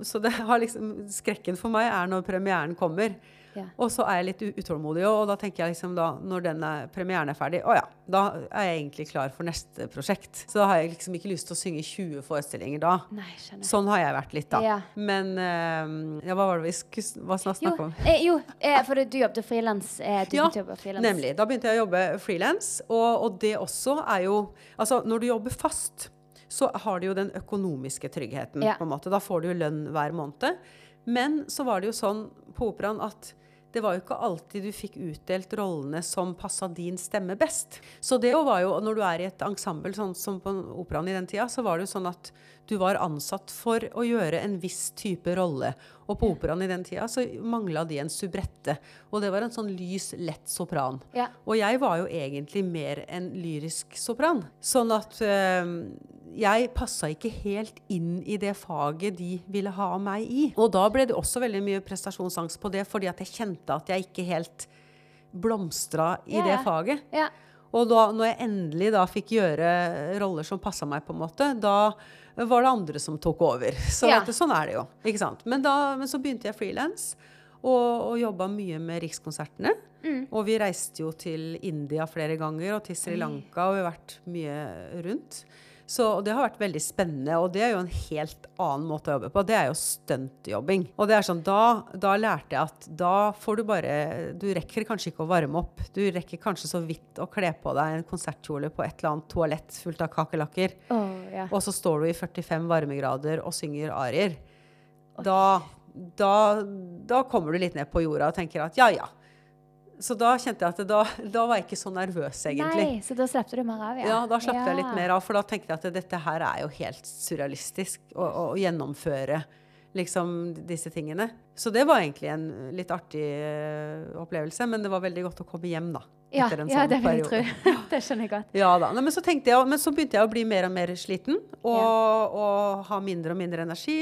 så det har liksom, skrekken for meg er når premieren kommer. Ja. Og så er jeg litt utålmodig, og da tenker jeg liksom da, når denne premieren er ferdig, å ja, da er jeg egentlig klar for neste prosjekt. Så da har jeg liksom ikke lyst til å synge 20 forestillinger da. Nei, skjønner. Sånn har jeg vært litt, da. Ja. Men uh, ja, hva var det vi skulle hva snakke om? eh, jo eh, for du, jobbet frilans. Eh, Ja. Nemlig. Da begynte jeg å jobbe frilans. Og, og det også er jo Altså, når du jobber fast, så har du jo den økonomiske tryggheten. Ja. på en måte. Da får du jo lønn hver måned. Men så var det jo sånn på operaen at det var jo ikke alltid du fikk utdelt rollene som passa din stemme best. Så det var jo, når du er i et ensemble, sånn som på operaen i den tida, så var det jo sånn at du var ansatt for å gjøre en viss type rolle. Og på operaen i den tida så mangla de en subrette. Og det var en sånn lys, lett sopran. Ja. Og jeg var jo egentlig mer en lyrisk sopran. Sånn at øh, jeg passa ikke helt inn i det faget de ville ha meg i. Og da ble det også veldig mye prestasjonsangst på det, fordi at jeg kjente at jeg ikke helt blomstra i Ja, det faget. Ja. Og da når jeg endelig da fikk gjøre roller som passa meg, på en måte, da var det andre som tok over. Så Ja. du, sånn er det jo. ikke sant? Men, da, men så begynte jeg frilans og, og jobba mye med Rikskonsertene. Mm. Og vi reiste jo til India flere ganger, og til Sri Lanka, og vi har vært mye rundt. Så det har vært veldig spennende, og det er jo en helt annen måte å jobbe på. Det er jo stuntjobbing. Og det er sånn, da, da lærte jeg at da får du bare Du rekker kanskje ikke å varme opp. Du rekker kanskje så vidt å kle på deg en konsertkjole på et eller annet toalett fullt av kakerlakker. Oh, yeah. Og så står du i 45 varmegrader og synger arier. Da, da, da kommer du litt ned på jorda og tenker at ja, ja. Så da kjente jeg at da, da var jeg ikke så nervøs, egentlig. Nei, så da slapp du mer av, ja. Ja, da slapp jeg litt mer av, for da tenkte jeg at dette her er jo helt surrealistisk å, å, å gjennomføre liksom disse tingene. Så det var egentlig en litt artig eh, opplevelse, men det var veldig godt å komme hjem, da. Ja, etter en ja sånn det vil jeg tro. det skjønner jeg godt. Ja da. Nei, men, så jeg, men så begynte jeg å bli mer og mer sliten og, og ha mindre og mindre energi.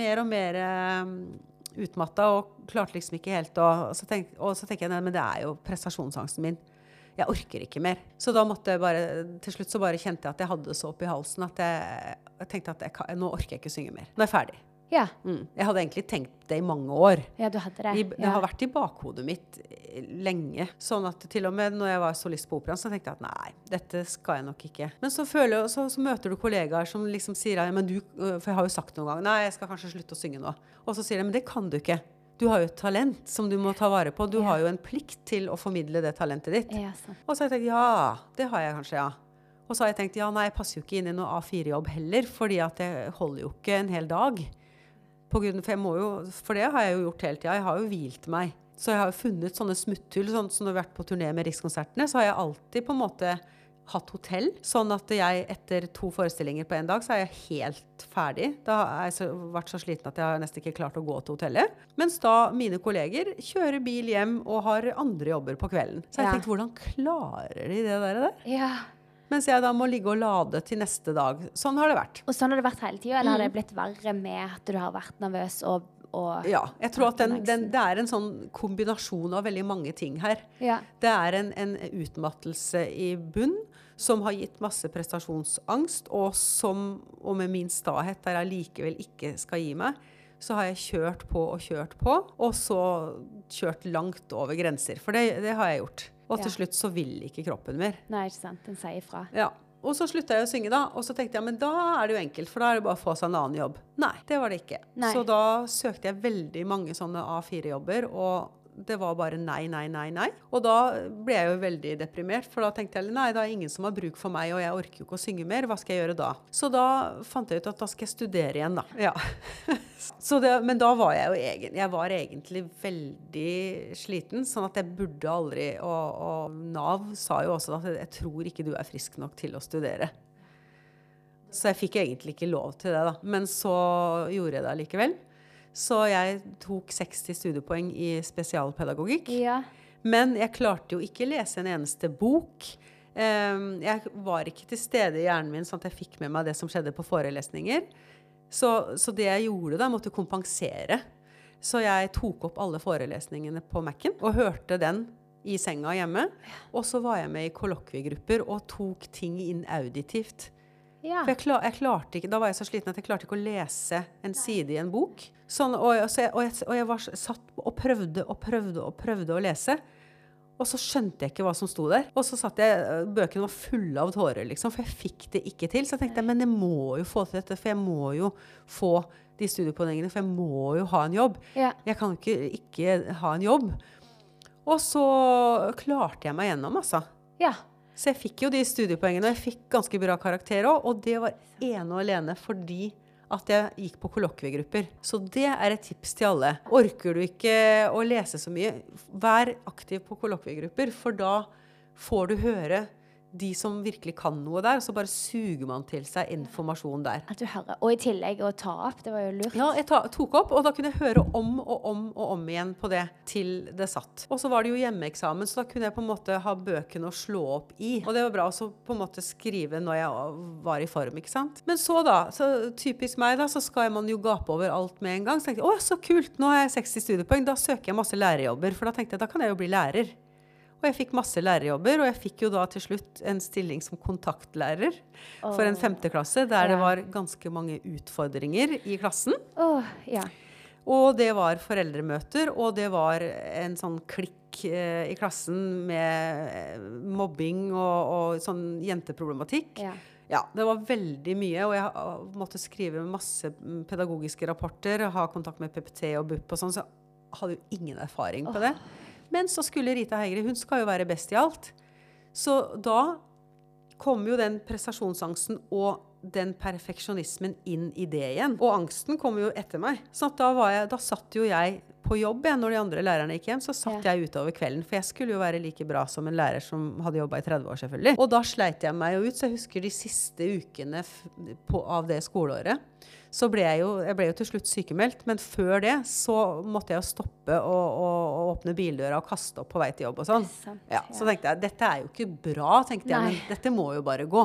Mer og mer um, utmatta og klarte liksom ikke helt å og så, tenk, jeg nei, men det er jo prestasjonsangsten min. Jeg orker ikke mer. Så da måtte jeg bare Til slutt så bare kjente jeg at jeg hadde det så opp i halsen at jeg, jeg tenkte at jeg, nå orker jeg ikke synge mer. Nå er jeg ferdig. Ja, Mm. Jeg hadde egentlig tenkt det i mange år. ja du hadde det. I, det ja. har vært i bakhodet mitt eh, lenge. Sånn at til og med når jeg var solist på operaen, så tenkte jeg at nei, dette skal jeg nok ikke. Men så, føler, så, så møter du kollegaer som liksom sier at men du, øh, For jeg har jo sagt noen ganger nei, jeg skal kanskje slutte å synge nå. Og så sier de men det kan du ikke. Du har jo et talent som du må ta vare på. Du Ja. har jo en plikt til å formidle det talentet ditt. Ja. Og så har jeg tenkt ja, det har jeg kanskje, ja. Og så har jeg tenkt ja, nei, jeg passer jo ikke inn i noe A4-jobb heller, fordi at jeg holder jo ikke en hel dag. På grunn, for, jo, for det har jeg jo gjort hele tida. Jeg har jo hvilt meg. Så jeg har jo funnet sånne smutthull. Sånn som når vi har vært på turné med Rikskonsertene, så har jeg alltid på en måte hatt hotell. Sånn at jeg etter to forestillinger på én dag, så er jeg helt ferdig. Da har jeg så, vært så sliten at jeg har nesten ikke klart å gå til hotellet. Mens da mine kolleger kjører bil hjem og har andre jobber på kvelden. Så jeg Ja. tenkte, hvordan klarer de det der? der? Ja. Mens jeg da må ligge og lade til neste dag. Sånn har det vært. Og sånn har det vært hele tida, eller har Mm. det blitt verre med at du har vært nervøs og Ja, jeg tror at den, den, det er en sånn kombinasjon av veldig mange ting her. Ja. Det er en, en utmattelse i bunn som har gitt masse prestasjonsangst, og som, og med min stahet der jeg likevel ikke skal gi meg, så har jeg kjørt på og kjørt på, og så kjørt langt over grenser. For det, det har jeg gjort. Og Ja. til slutt så vil ikke kroppen mer. Nei, ikke sant. Den sier ifra. Ja. Og så slutta jeg å synge, da. Og så tenkte jeg men da er det jo enkelt, for da er det bare å få seg en annen jobb. Nei, det var det ikke. Nei. Så da søkte jeg veldig mange sånne A4-jobber, og det var bare nei, nei, nei, nei. Og da ble jeg jo veldig deprimert, for da tenkte jeg nei, det er ingen som har bruk for meg, og jeg orker jo ikke å synge mer. Hva skal jeg gjøre da? Så da fant jeg ut at da skal jeg studere igjen, da. Ja. Så det, men da var jeg jo egen, jeg var egentlig veldig sliten, sånn at jeg burde aldri Og, og Nav sa jo også at jeg tror ikke du er frisk nok til å studere. Så jeg fikk egentlig ikke lov til det, da. Men så gjorde jeg det allikevel. Så jeg tok 60 studiepoeng i spesialpedagogikk. Ja. Men jeg klarte jo ikke lese en eneste bok. Ehm, jeg var ikke til stede i hjernen min sånn at jeg fikk med meg det som skjedde på forelesninger. Så, så det jeg gjorde da, måtte kompensere. Så jeg tok opp alle forelesningene på Mac-en og hørte den i senga hjemme. Og så var jeg med i kollokviegrupper og tok ting inn auditivt. Ja. For jeg, klar, jeg klarte ikke, Da var jeg så sliten at jeg klarte ikke å lese en side i en bok. Sånn, og, jeg- så jeg, og, jeg, og jeg var satt og prøvde og prøvde og prøvde å lese. Og så skjønte jeg ikke hva som sto der. Og så satt jeg, øh, Bøkene var fulle av tårer, liksom, for jeg fikk det ikke til. Så jeg tenkte men jeg må jo få til dette, for jeg må jo få de studiepoengene. For jeg må jo ha en jobb. ja. Jeg kan ikke ikke ha en jobb. Og så klarte jeg meg gjennom, altså. ja. Så jeg fikk jo de studiepoengene, og jeg fikk ganske bra karakter òg. Og det var ene og alene fordi at jeg gikk på kollokviegrupper. Så det er et tips til alle. Orker du ikke å lese så mye, vær aktiv på kollokviegrupper, for da får du høre de som virkelig kan noe der, så bare suger man til seg informasjon der. At du hører. Og i tillegg å ta opp. Det var jo lurt. Ja, jeg ta, tok opp, og da kunne jeg høre om og om og om igjen på det til det satt. Og så var det jo hjemmeeksamen, så da kunne jeg på en måte ha bøkene å slå opp i. Og det var bra å på en måte skrive når jeg var i form, ikke sant. Men så da, så typisk meg da, så skal man jo gape over alt med en gang. Så tenkte jeg, å så kult, nå har jeg 60 studiepoeng, da søker jeg masse lærerjobber, for da tenkte jeg, da kan jeg jo bli lærer. Og jeg fikk masse lærerjobber, og jeg fikk jo da til slutt en stilling som kontaktlærer for en femteklasse, der det var ganske mange utfordringer i klassen. Oh, ja. Og det var foreldremøter, og det var en sånn klikk eh, i klassen med mobbing og, og sånn jenteproblematikk. ja. Ja, det var veldig mye, og jeg måtte skrive masse pedagogiske rapporter, ha kontakt med PPT og BUP og sånn, så jeg hadde jo ingen erfaring på det. Men så skulle Rita Heigre, hun skal jo være best i alt. Så da kom jo den prestasjonsangsten og den perfeksjonismen inn i det igjen. Og angsten kom jo etter meg. Så at da, var jeg, da satt jo jeg på jobb jeg, når de andre lærerne gikk hjem, så satt Ja. jeg utover kvelden. For jeg skulle jo være like bra som en lærer som hadde jobba i 30 år, selvfølgelig. Og da sleit jeg meg jo ut, så jeg husker de siste ukene på, av det skoleåret. Så ble jeg jo, jeg ble jo til slutt sykemeldt, men før det så måtte jeg jo stoppe og, og, og åpne bildøra og kaste opp på vei til jobb og sånn. Ja, så tenkte jeg dette er jo ikke bra, tenkte jeg, men dette må jo bare gå.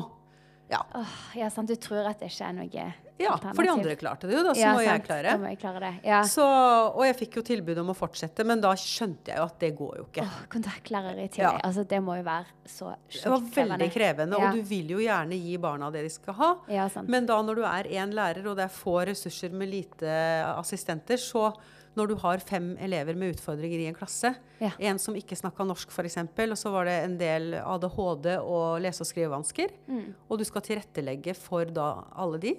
Ja. Oh, ja, sant. Du tror at det ikke er noe ja, for de andre klarte det jo, da, så ja, må jeg sant. klare. Da må jeg klare det. Ja. Så, og jeg fikk jo tilbud om å fortsette, men da skjønte jeg jo at det går jo ikke. Oh, kontaktlærer i tillegg. Ja. Altså, det må jo være så Det var veldig krevende, og du vil jo gjerne gi barna det de skal ha. Ja, sant. Men da når du er én lærer, og det er få ressurser med lite assistenter, så når du har fem elever med utfordringer i en klasse, Ja. en som ikke snakka norsk f.eks., og så var det en del ADHD og lese- og skrivevansker, Mm. og du skal tilrettelegge for da alle de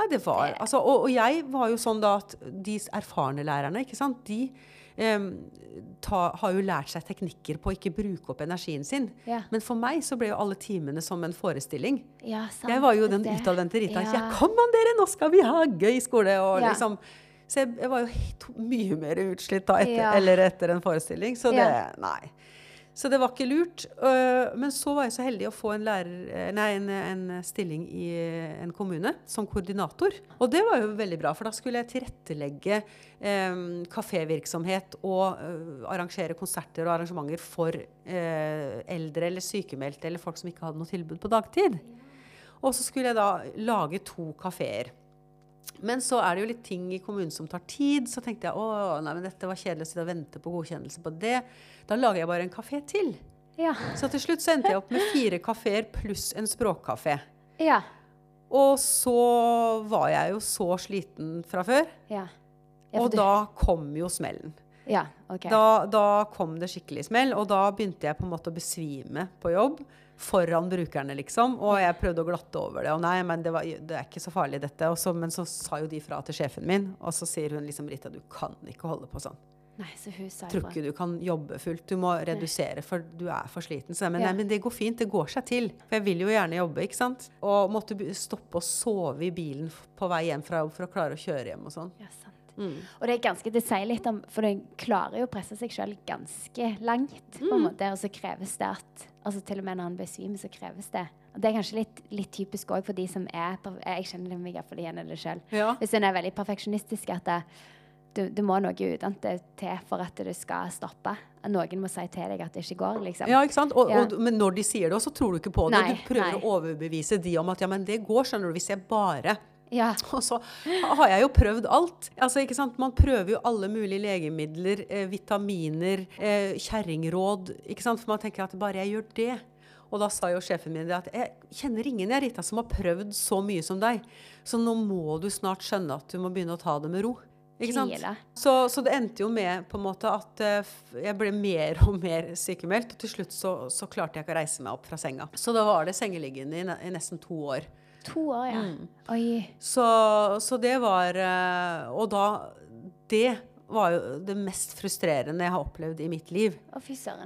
Nei, det var altså, og, og jeg var jo sånn da at de erfarne lærerne, ikke sant, de um, ta, har jo lært seg teknikker på å ikke bruke opp energien sin. Ja. Men for meg så ble jo alle timene som en forestilling. Ja, sant. Jeg var jo den utadvendte Rita. Ja. Ja. kom an dere, nå skal vi ha gøy skole! Og liksom, så jeg, jeg var jo mye mer utslitt da etter, Ja. eller etter en forestilling. Så det Ja. Nei. Så det var ikke lurt. Øh, men så var jeg så heldig å få en, lærer, eh, nei, en, en stilling i eh, en kommune som koordinator. Og det var jo veldig bra, for da skulle jeg tilrettelegge eh, kafévirksomhet og eh, arrangere konserter og arrangementer for eh, eldre eller sykemeldte eller folk som ikke hadde noe tilbud på dagtid. Og så skulle jeg da lage to kafeer. Men så er det jo litt ting i kommunen som tar tid. Så tenkte jeg å, nei, men dette var kjedelig å sitte og vente på godkjennelse på det. Da lager jeg bare en kafé til. Ja. Så til slutt så endte jeg opp med fire kafeer pluss en språkkafé. Ja. Og så var jeg jo så sliten fra før. Ja. Og da kom jo smellen. Ja, OK. Da, da kom det skikkelig smell, og da begynte jeg på en måte å besvime på jobb. Foran brukerne, liksom. Og jeg prøvde å glatte over det. Og nei, men det, var, det er ikke så farlig, dette. Og så- men så sa jo de fra til sjefen min, og så sier hun liksom Rita, du kan ikke holde på sånn. Nei, så hun sa Tror ikke du kan jobbe fullt. Du må redusere, for du er for sliten. Så jeg, men, Ja. nei, men det går fint. Det går seg til. For jeg vil jo gjerne jobbe, ikke sant. Og måtte stoppe å sove i bilen på vei hjem fra jobb for å klare å kjøre hjem og sånn. Ja, sant. Mm. Og det er ganske, det sier litt om For en klarer jo å presse seg sjøl ganske langt, på Mm. en måte. Og så kreves det at Altså til og med når han besvimer, så kreves det. Og det er kanskje litt, litt typisk òg for de som er Jeg kjenner meg iallfall igjen i det sjøl. Ja. Hvis en er veldig perfeksjonistisk, at det, du, du, må noe utenat til for at det skal stoppe. Noen må si til deg at det ikke går, liksom. Ja, ikke sant? Og, Ja. og, men når de sier det, så tror du ikke på det. Nei, du prøver nei. å overbevise de om at ja, men det går, skjønner du, hvis jeg bare Ja. Og så har jeg jo prøvd alt. Altså, ikke sant? Man prøver jo alle mulige legemidler, eh, vitaminer, eh, kjerringråd. Ikke sant? For man tenker at bare jeg gjør det. Og da sa jo sjefen min det at jeg kjenner ingen jeg, Rita, som har prøvd så mye som deg. Så nå må du snart skjønne at du må begynne å ta det med ro. Ikke sant? Så, så det endte jo med på en måte at eh, jeg ble mer og mer sykemeldt. Og til slutt så, så klarte jeg ikke å reise meg opp fra senga. Så da var det sengeliggende i, i nesten to år. To år, ja. Mm. Oi. Så, så det var eh, Og da Det var jo det mest frustrerende jeg har opplevd i mitt liv. Å.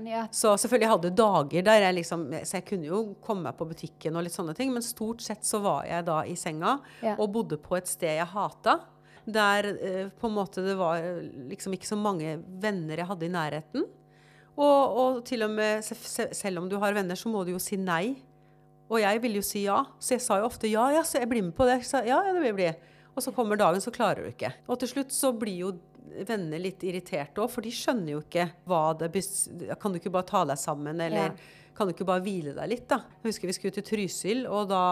Ja. Så selvfølgelig jeg hadde dager der jeg liksom Så jeg kunne jo komme meg på butikken og litt sånne ting, men stort sett så var jeg da i senga Ja. og bodde på et sted jeg hata. Der eh, på en måte det var liksom ikke så mange venner jeg hadde i nærheten. Og, og til og med se- se- selv om du har venner, så må du jo si nei. Og jeg ville jo si ja, så jeg sa jo ofte ja, ja, så jeg blir med på det. Så, ja, ja, det vil jeg bli. Og så kommer dagen, så klarer du ikke. Og til slutt så blir jo venner litt irriterte òg, for de skjønner jo ikke hva det Kan du ikke bare ta deg sammen, eller Ja. kan du ikke bare hvile deg litt, da? Jeg husker vi skulle til Trysil og da,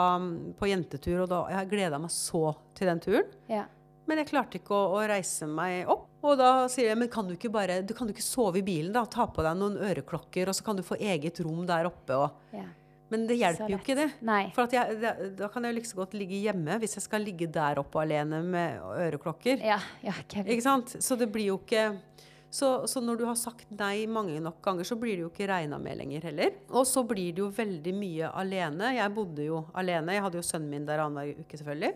på jentetur, og da Jeg gleda meg så til den turen. ja. Men jeg klarte ikke å, å reise meg opp. Og da sier jeg men kan du ikke bare, du kan du ikke sove i bilen, da? Ta på deg noen øreklokker, og så kan du få eget rom der oppe. Og, ja. Men det hjelper jo ikke det. Nei. For jeg, det, da kan jeg like så godt ligge hjemme hvis jeg skal ligge der oppe alene med øreklokker. Ja, ja. Ikke sant? Så det blir jo ikke så, så når du har sagt nei mange nok ganger, så blir det jo ikke regna med lenger heller. Og så blir det jo veldig mye alene. Jeg bodde jo alene. Jeg hadde jo sønnen min der annenhver uke, selvfølgelig.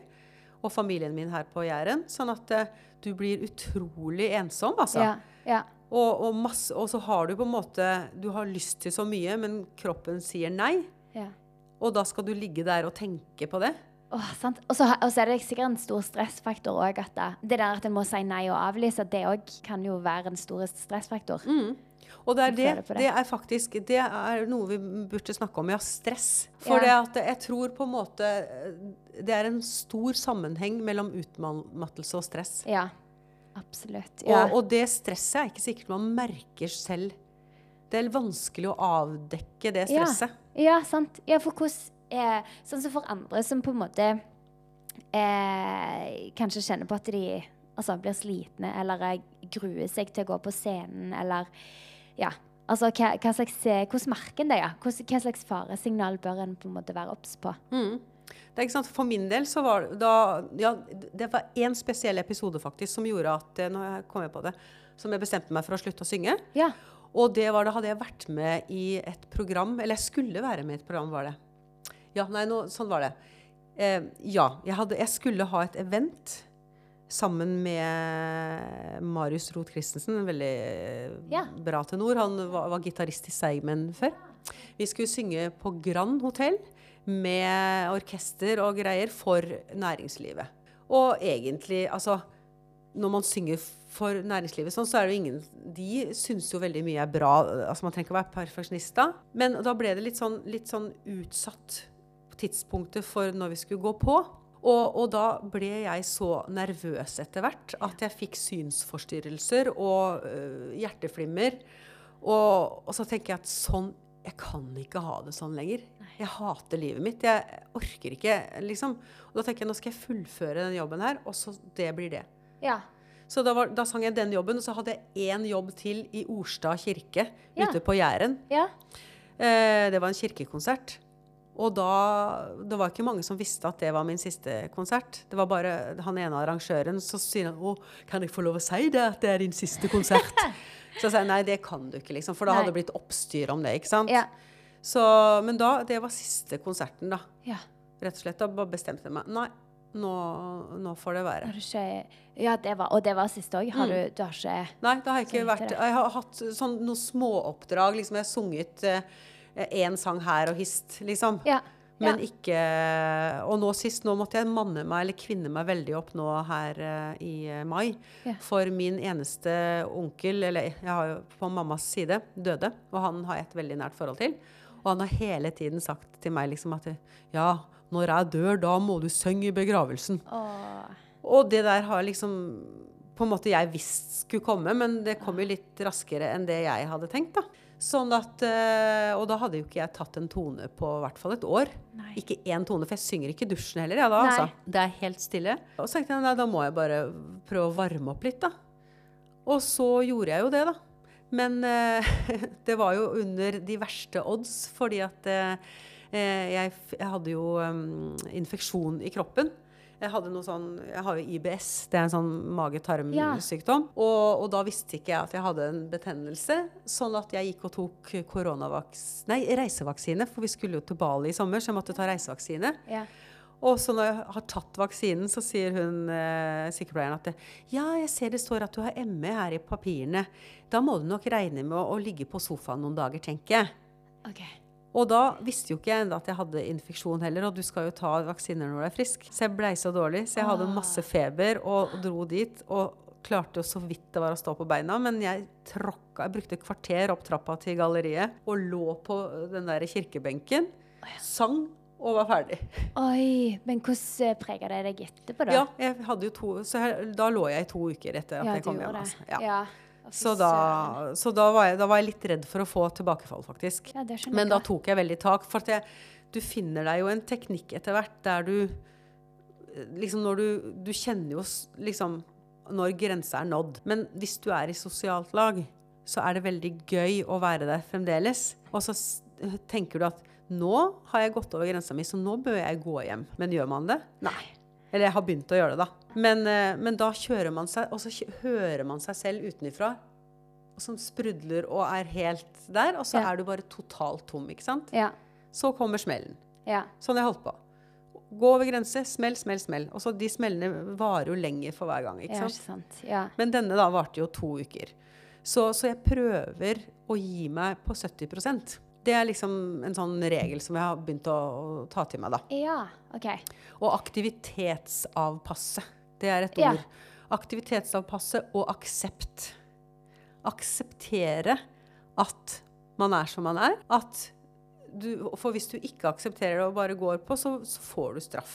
Og familien min her på Jæren. Sånn at eh, du blir utrolig ensom, altså. Ja, ja. Og, og, masse, og så har du på en måte Du har lyst til så mye, men kroppen sier nei. Ja. Og da skal du ligge der og tenke på det. Åh, sant? Og så er det sikkert en stor stressfaktor òg. Det, der at en må si nei og avlyse, det òg kan jo være en stor stressfaktor. Og det er, det, det. det er faktisk Det er noe vi burde snakke om, ja. Stress. For Ja. det at jeg tror på en måte Det er en stor sammenheng mellom utmattelse og stress. Ja. Absolutt. Ja. Og, og det stresset er ikke sikkert man merker selv. Det er vanskelig å avdekke det stresset. Ja, sant. Ja, for hvordan eh, Sånn som for andre som på en måte eh, kanskje kjenner på at de altså, blir slitne, eller eh, gruer seg til å gå på scenen, eller Ja. Altså, hva, hva slags, eh, hvordan merker en det? Ja? Hva, hva slags faresignal bør en på en måte være obs på? Mm. Det er ikke sant, For min del så var da Ja, det var én spesiell episode faktisk som gjorde at eh, Nå kom jeg på det. Som jeg bestemte meg for å slutte å synge. Ja. Og det var da hadde jeg vært med i et program Eller jeg skulle være med i et program, var det. Ja, nei, nå, sånn var det. Eh, ja. Jeg, hadde, jeg skulle ha et event sammen med Marius Roth Christensen, veldig Ja. bra tenor. Han var, var gitarist i Seigmen før. Vi skulle synge på Grand Hotell med orkester og greier for næringslivet. Og egentlig, altså når man synger for næringslivet sånn, så er det jo ingen De syns jo veldig mye er bra. altså Man trenger ikke å være perfeksjonist da. Men da ble det litt sånn, litt sånn utsatt tidspunktet for når vi skulle gå på. Og, og da ble jeg så nervøs etter hvert at jeg fikk synsforstyrrelser og øh, hjerteflimmer. Og, og så tenker jeg at sånn Jeg kan ikke ha det sånn lenger. Jeg hater livet mitt. Jeg orker ikke, liksom. Og da tenker jeg nå skal jeg fullføre den jobben her, og så det blir det. Ja. Så da, var, da sang jeg den jobben, og så hadde jeg én jobb til i Orstad kirke Ja. ute på Jæren. ja. Eh, det var en kirkekonsert. Og da Det var ikke mange som visste at det var min siste konsert. Det var bare han ene arrangøren så sier han, å, kan jeg få lov å si det, at det er din siste konsert? så jeg sa nei, det kan du ikke, liksom. For da Nei. hadde det blitt oppstyr om det, ikke sant. Ja. Så, men da, det var siste konserten, da. ja. Rett og slett. Da bestemte jeg meg. Nei, nå, nå får det være. Har du ikke Ja, det var, og det var siste òg. Har Mm. du, du har ikke Nei, det har jeg ikke vært. Jeg har hatt sånn noen småoppdrag. Liksom jeg har sunget én sang her og hist, liksom. Ja. Men ja. ikke Og nå sist, nå måtte jeg manne meg eller kvinne meg veldig opp nå her eh, i eh, mai. Ja. For min eneste onkel, eller jeg har jo på mammas side, døde. Og han har jeg et veldig nært forhold til. Og han har hele tiden sagt til meg liksom at ja, når jeg dør, da må du synge i begravelsen. Åh. Og det der har liksom på en måte jeg visst skulle komme, men det kom jo litt raskere enn det jeg hadde tenkt. da. Sånn at, eh, Og da hadde jo ikke jeg tatt en tone på i hvert fall et år. Nei. Ikke én tone, for jeg synger ikke i dusjen heller. Ja, da, altså. Det er helt stille. Og så tenkte jeg nei, da må jeg bare prøve å varme opp litt, da. Og så gjorde jeg jo det, da. Men eh, det var jo under de verste odds, fordi at eh, jeg, jeg hadde jo um, infeksjon i kroppen. Jeg hadde noe sånn, jeg har jo IBS, det er en sånn mage-tarm-sykdom. Og, og da visste ikke jeg at jeg hadde en betennelse, sånn at jeg gikk og tok koronavaks... Nei, reisevaksine, for vi skulle jo til Bali i sommer, så jeg måtte ta reisevaksine. Ja. Og så når jeg har tatt vaksinen, så sier hun eh, sykepleieren at det, ja, jeg ser det står at du har ME her i papirene. Da må du nok regne med å, å ligge på sofaen noen dager, tenker jeg. OK. Og da visste jo ikke jeg at jeg hadde infeksjon heller, og du skal jo ta vaksiner når du er frisk. Så jeg blei så dårlig, så jeg hadde Ah. masse feber og dro dit. Og klarte jo så vidt det var å stå på beina, men jeg tråkka Jeg brukte et kvarter opp trappa til galleriet og lå på den der kirkebenken, sang og var ferdig. Oi, men hvordan prega det deg etterpå, da? Ja, jeg hadde jo to Så her, da lå jeg i to uker etter at Ja, jeg kom hjem. Altså. Ja. Ja. Så, da, så da, var jeg, da var jeg litt redd for å få tilbakefall, faktisk. Ja, det Men da tok jeg veldig tak. For at jeg, du finner deg jo en teknikk etter hvert der du Liksom når du Du kjenner jo liksom når grensa er nådd. Men hvis du er i sosialt lag, så er det veldig gøy å være der fremdeles. Og så tenker du at nå har jeg gått over grensa mi, så nå bør jeg gå hjem. Men gjør man det? Nei. Eller jeg har begynt å gjøre det, da. Men, eh, men da kjører man seg, og så hører man seg selv utenifra. Som sprudler og er helt der, og så Ja. er du bare totalt tom. ikke sant? Ja. Så kommer smellen. ja. Sånn jeg holdt på. Gå over grense, smell, smell, smell. Og så de smellene varer jo lenger for hver gang. ikke Ja, sant? ikke sant. Ja. Men denne da varte jo to uker. Så, så jeg prøver å gi meg på 70 Det er liksom en sånn regel som jeg har begynt å, å ta til meg, da. Ja, OK. Og aktivitetsavpasse. Det er et Ja. ord. Aktivitetsavpasse og aksept. Akseptere at man er som man er. At du, for hvis du ikke aksepterer det og bare går på, så, så får du straff.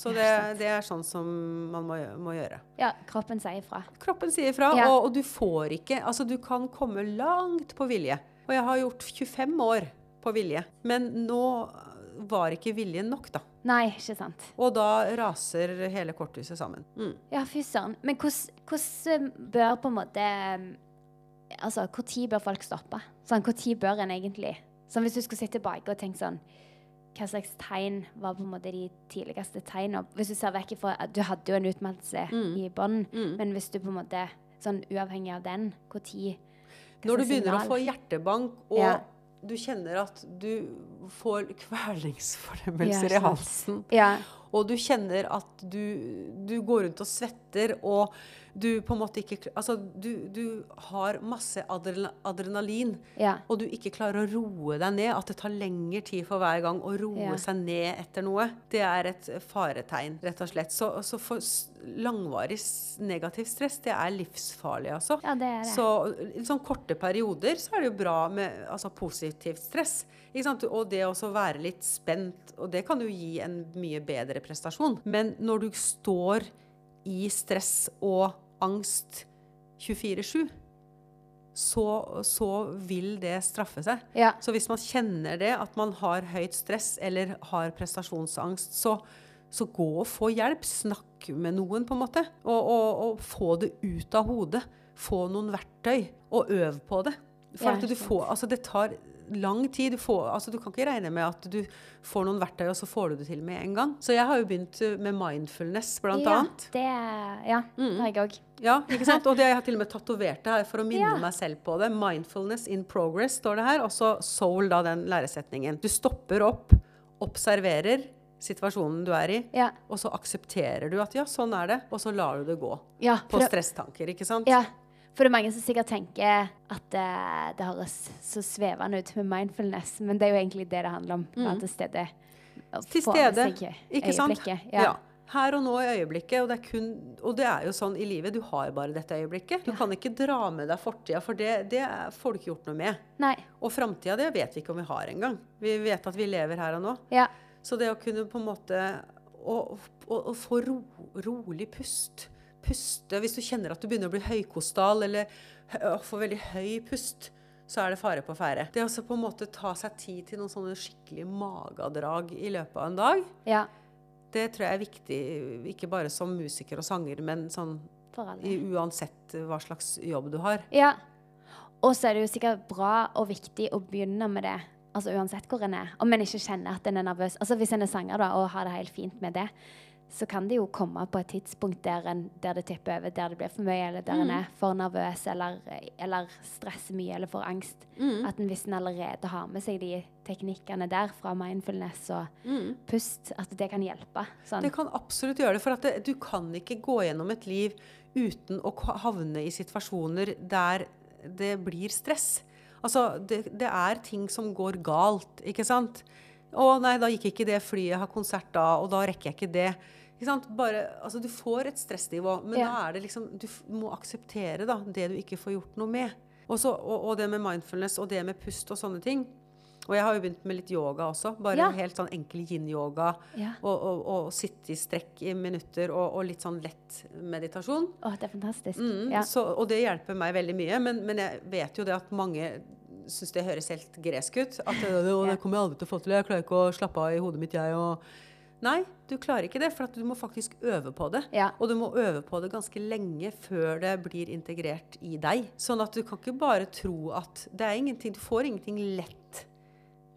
Så det, det er sånn som man må, må gjøre. Ja, kroppen sier ifra. Kroppen sier ifra, Ja. og, og du får ikke Altså, du kan komme langt på vilje. Og jeg har gjort 25 år på vilje. Men nå var ikke viljen nok, da. Nei, ikke sant. Og da raser hele korthuset sammen. Mm. Ja, fy søren. Men hvordan bør på en måte Altså, når bør folk stoppe? Sånn, Når bør en egentlig Sånn, Hvis du skulle sitte tilbake og tenke sånn Hva slags tegn var på en måte de tidligste tegnene? Hvis du ser vekk ifra at Du hadde jo en utmeldelse Mm. i bånn, Mm. men hvis du på en måte Sånn uavhengig av den, når Når du begynner å få hjertebank, og Ja. du kjenner at du får kvelningsfornemmelser i halsen, Ja. og du kjenner at du, du går rundt og svetter, og du på en måte ikke Altså, du, du har masse adrenalin, ja. og du ikke klarer å roe deg ned, at det tar lengre tid for hver gang å roe Ja. seg ned etter noe, det er et faretegn, rett og slett. Så, så for langvarig negativ stress, det er livsfarlig, altså. ja, det er det. Så i sånn korte perioder så er det jo bra med altså, positivt stress. Ikke sant? Og det å være litt spent, og det kan jo gi en mye bedre prestasjon. Men når du står i stress og angst 24-7, så, så vil det straffe seg. ja. Så hvis man kjenner det, at man har høyt stress eller har prestasjonsangst, så, så gå og få hjelp. Snakk med noen, på en måte. Og, og, og få det ut av hodet. Få noen verktøy, og øv på det. For Ja, at du får, altså det tar lang tid. Du, får, altså du kan ikke regne med at du får noen verktøy, og så får du det til med en gang. Så jeg har jo begynt uh, med mindfulness, blant ja, annet. Det, ja, det har jeg òg. Ja, ikke sant? Og det jeg har til og med tatovert det her for å minne Ja. meg selv på det. Mindfulness in progress står det her. Og så soul, da, den læresetningen. Du stopper opp, observerer situasjonen du er i, Ja. og så aksepterer du at ja, sånn er det, og så lar du det gå. Ja, På stresstanker, ikke sant? Ja, for det er mange som sikkert tenker at det, det høres så svevende ut med mindfulness, men det er jo egentlig det det handler om. å Være til stede. Mm. Til stede, ikke sant? Ja. Ja. Her og nå i øyeblikket, og det, kun, og det er jo sånn i livet, du har bare dette øyeblikket. Du kan ikke dra med deg fortida, for det, det får du ikke gjort noe med. Nei. Og framtida, det vet vi ikke om vi har engang. Vi vet at vi lever her og nå. Ja. Så det å kunne på en måte å, å, å få ro, rolig pust Puste Hvis du kjenner at du begynner å bli høykostal eller får få veldig høy pust, så er det fare på ferde. Det å på en måte ta seg tid til noen sånne skikkelige magedrag i løpet av en dag, ja. det tror jeg er viktig, ikke bare som musiker og sanger, men sånn i, uansett hva slags jobb du har. Ja. Og så er det jo sikkert bra og viktig å begynne med det. Altså uansett hvor en er. Om en ikke kjenner at en er nervøs. Altså Hvis en er sanger da, og har det helt fint med det, så kan det jo komme på et tidspunkt der, en, der det tipper over, der det blir for mye, eller der en er for nervøs, eller, eller stresser mye, eller får angst. At en, hvis en allerede har med seg de teknikkene der fra mindfulness og pust, at det kan hjelpe. Sånn. Det kan absolutt gjøre det, for at det, du kan ikke gå gjennom et liv uten å havne i situasjoner der det blir stress. Altså, det, det er ting som går galt, ikke sant? Å nei, da gikk ikke det flyet, jeg har konsert da, og da rekker jeg ikke det. Bare, altså, du får et stressnivå, men Ja. da er det liksom Du må akseptere da, det du ikke får gjort noe med. Også, og, og det med mindfulness og det med pust og sånne ting. Og jeg har jo begynt med litt yoga også. Bare Ja. helt sånn enkel yin-yoga. Ja. Og, og, og sitte i strekk i minutter og, og litt sånn lett meditasjon. Åh, det er fantastisk. Mm, Ja. så, og det hjelper meg veldig mye. Men, men jeg vet jo det at mange syns det høres helt gresk ut. At det, det, det kommer jeg aldri til å få til. Jeg klarer ikke å slappe av i hodet mitt, jeg. Og Nei, du klarer ikke det. For at du må faktisk øve på det. Ja. Og du må øve på det ganske lenge før det blir integrert i deg. Sånn at du kan ikke bare tro at det er ingenting Du får ingenting lett.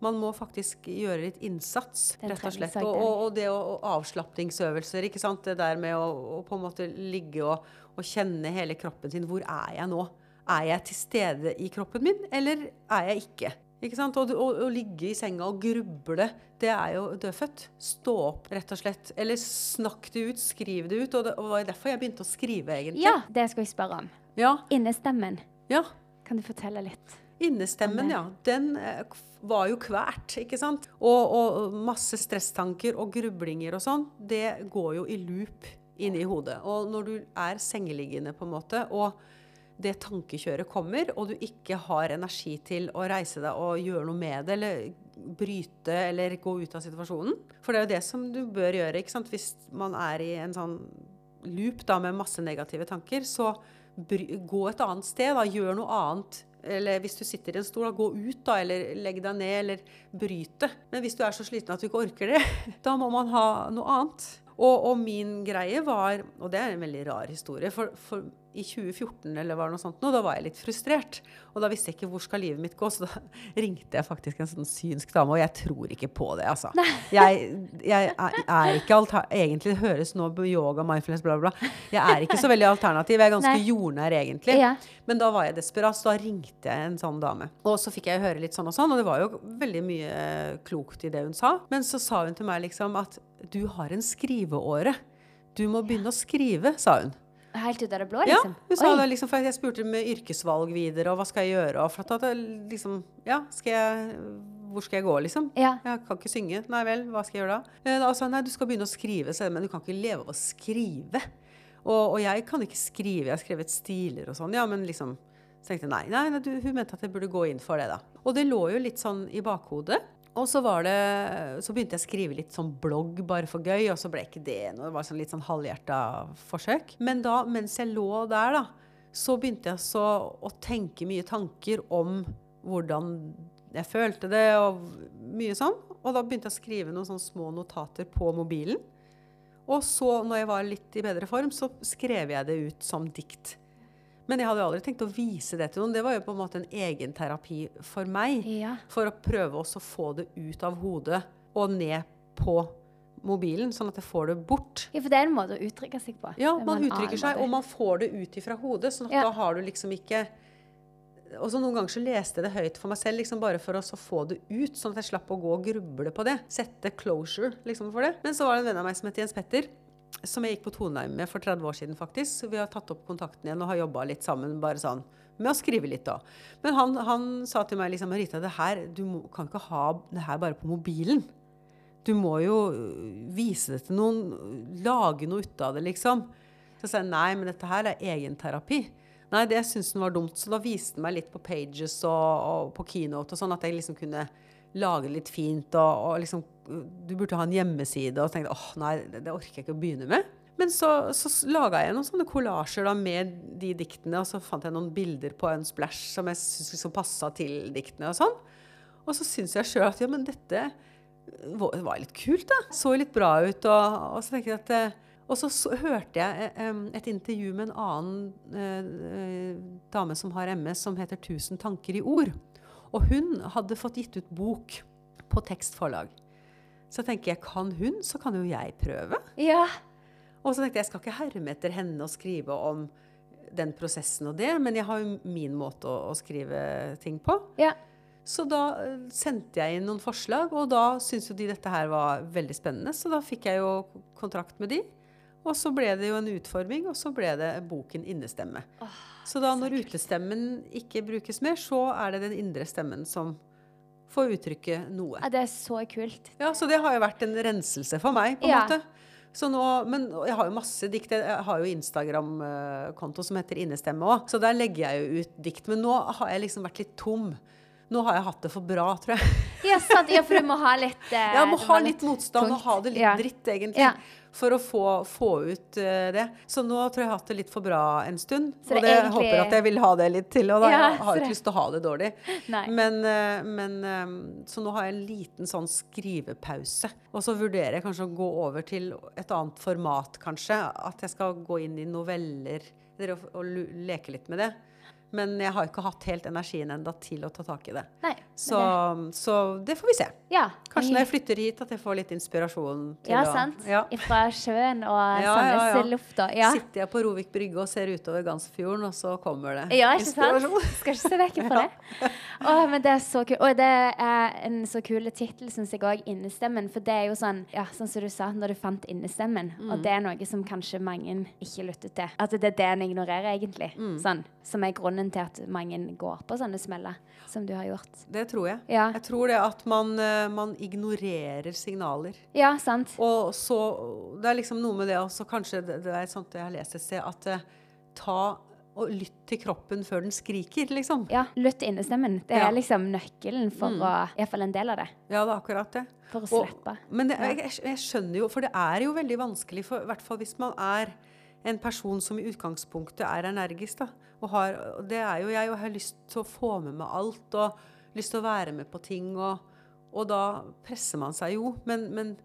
Man må faktisk gjøre litt innsats, rett og slett. Og, og, og det å og avslapningsøvelser, ikke sant. Det der med å på en måte ligge og, og kjenne hele kroppen sin. Hvor er jeg nå? Er jeg til stede i kroppen min, eller er jeg ikke? Ikke sant? Og å, å ligge i senga og gruble, det er jo dødfødt. Stå opp, rett og slett. Eller snakk det ut, skriv det ut. Og det var derfor jeg begynte å skrive, egentlig. ja, det skal jeg spørre om. Ja. Innestemmen. ja. Kan du fortelle litt? Innestemmen, ja. Den eh, var jo kvært, ikke sant. Og, og masse stresstanker og grublinger og sånn, det går jo i loop inni hodet. Og når du er sengeliggende, på en måte, og det tankekjøret kommer, og du ikke har energi til å reise deg og gjøre noe med det, eller bryte eller gå ut av situasjonen For det er jo det som du bør gjøre ikke sant? hvis man er i en sånn loop da, med masse negative tanker. Så gå et annet sted, da. Gjør noe annet. Eller hvis du sitter i en stol, da, gå ut, da, eller legg deg ned, eller bryte. Men hvis du er så sliten at du ikke orker det, da må man ha noe annet. Og, og, min greie var Og det er en veldig rar historie. For, for i 2014 eller var det noe sånt, nå, da var jeg litt frustrert. Og da visste jeg ikke hvor skal livet mitt gå, så da ringte jeg faktisk en sånn synsk dame. Og jeg tror ikke på det, altså. Jeg, jeg, er ikke alter... Egentlig høres nå yoga, mindfulness, bla, bla. Jeg er ikke så veldig alternativ. Jeg er ganske Nei. jordnær, egentlig. Ja. Men da var jeg desperat, så da ringte jeg en sånn dame. Og så fikk jeg høre litt sånn og sånn, og det var jo veldig mye klokt i det hun sa. Men så sa hun til meg liksom at du har en skriveåre. Du må begynne å skrive, sa hun. Helt ut av det blå, liksom? Ja, hun sa det liksom, for jeg spurte med yrkesvalg videre, og hva skal jeg gjøre? Og for at liksom, ja, skal jeg, hvor skal jeg gå, liksom? Ja. Jeg kan ikke synge. Nei vel, hva skal jeg gjøre da? Eh, da sa hun nei, du skal begynne å skrive, men du kan ikke leve av å skrive. Og, og, jeg kan ikke skrive, jeg har skrevet stiler og sånn, ja, men liksom så tenkte jeg nei, nei, nei du, hun mente at jeg burde gå inn for det, da. Og det lå jo litt sånn i bakhodet. Og så, det, så begynte jeg å skrive litt sånn blogg bare for gøy, og så ble ikke det noe. Det var sånn litt sånn halvhjerta forsøk. Men da, mens jeg lå der, da, så begynte jeg så å tenke mye tanker om hvordan jeg følte det, og mye sånn. Og da begynte jeg å skrive noen sånne små notater på mobilen. Og så, når jeg var litt i bedre form, så skrev jeg det ut som dikt. Men jeg hadde jo aldri tenkt å vise det til noen. Det var jo på en måte en egen terapi for meg. Ja. For å prøve også å få det ut av hodet og ned på mobilen, sånn at jeg får det bort. Ja, For det er en måte å uttrykke seg på? Ja, man uttrykker seg, og man får det ut ifra hodet. sånn at ja. da har du liksom ikke og så Noen ganger så leste jeg det høyt for meg selv, liksom bare for å få det ut. Sånn at jeg slapp å gå og gruble på det. Sette closure liksom for det. Men så var det en venn av meg som het Jens Petter som jeg gikk på Toneheim med for 30 år siden, faktisk. Så vi har tatt opp kontakten igjen og har jobba litt sammen, bare sånn med å skrive litt, da. Men han, han sa til meg liksom Rita, det her, du må, kan ikke ha det her bare på mobilen. Du må jo vise det til noen, lage noe ut av det, liksom. Så jeg sa nei, men dette her er egenterapi. Nei, det syntes han var dumt, så da viste han meg litt på Pages og, og på Keynote og sånn, at jeg liksom kunne lage litt fint og, og liksom du burde ha en hjemmeside, og tenkte åh, nei, det, det orker jeg ikke å begynne med. Men så, så laga jeg noen sånne kollasjer med de diktene, og så fant jeg noen bilder på en splash som jeg syntes liksom passa til diktene. Og sånn. Og så syns jeg sjøl at ja, men dette var litt kult, da. Så litt bra ut. Og, og så tenkte jeg at eh, og så, så, hørte jeg eh, et intervju med en annen eh, dame som har MS, som heter 'Tusen tanker i ord'. Og hun hadde fått gitt ut bok på tekstforlag. Så tenker jeg kan hun, så kan jo jeg prøve. Ja. Og så tenkte jeg jeg skal ikke herme etter henne og skrive om den prosessen og det, men jeg har jo min måte å, å skrive ting på. Ja. Så da eh, sendte jeg inn noen forslag, og da syntes jo de dette her var veldig spennende. Så da fikk jeg jo kontrakt med de. Og så ble det jo en utforming, og så ble det boken 'Innestemme'. Oh, så da når utestemmen ikke brukes mer, så er det den indre stemmen som får uttrykke noe. Ja, Det er så kult. Ja, Så det har jo vært en renselse for meg, på en ja. måte. Så nå, men jeg har jo masse dikt. Jeg har jo Instagram-konto som heter Innestemme òg. Så der legger jeg jo ut dikt. Men nå har jeg liksom vært litt tom. Nå har jeg hatt det for bra, tror jeg. Ja, sant. ja for du må ha litt eh, Ja, må ha litt, litt motstand tungt. og ha det litt ja. dritt, egentlig. Ja for å få, få ut uh, det. Så nå tror jeg jeg har hatt det litt for bra en stund. og det egentlig... håper at jeg vil ha det litt til. Og da ja, jeg har ikke lyst til å ha det dårlig. Men, uh, men um, Så nå har jeg en liten sånn skrivepause. Og så vurderer jeg kanskje å gå over til et annet format, kanskje. At jeg skal gå inn i noveller og, og leke litt med det. Men jeg har ikke hatt helt energien ennå til å ta tak i det. Nei, så, det. så, det får vi se. Ja. Kanskje når jeg flytter hit at jeg får litt inspirasjon til Ja, å sant. Ja. Fra sjøen og Ja. Sandnes-lufta. Ja. Sitter jeg på Rovik brygge og ser utover Gansfjorden, og så kommer det Ja, ikke inspirasjon. Skal ikke se vekk fra det. Å, men det er så kult. Og det er en så kul tittel, syns jeg òg, 'Innestemmen'. For det er jo sånn, ja, sånn som du sa, når du fant innestemmen. Mm. Og det er noe som kanskje mange ikke lytter til. At det er det en ignorerer, egentlig. Mm. Sånn, som er grunnen til at mange går på sånne smeller som du har gjort. Det tror jeg. Ja, Jeg tror det at man, eh, man ignorerer signaler. ja sant. Og så Det er liksom noe med det også, kanskje det, det er sånt jeg har lest et sted, at eh, ta og lytt til kroppen før den skriker, liksom. Ja, Lytt til innestemmen. Det Ja. er liksom nøkkelen for Mm. å Iallfall en del av det. Ja, det er akkurat det. For å Og- slippe. Men det, jeg, jeg, skjønner jo, for det er jo veldig vanskelig, for, i hvert fall hvis man er en person som i utgangspunktet er energisk. da, og har, Det er jo jeg, og har lyst til å få med meg alt og lyst til å være med på ting. Og, og da presser man seg jo. Men, men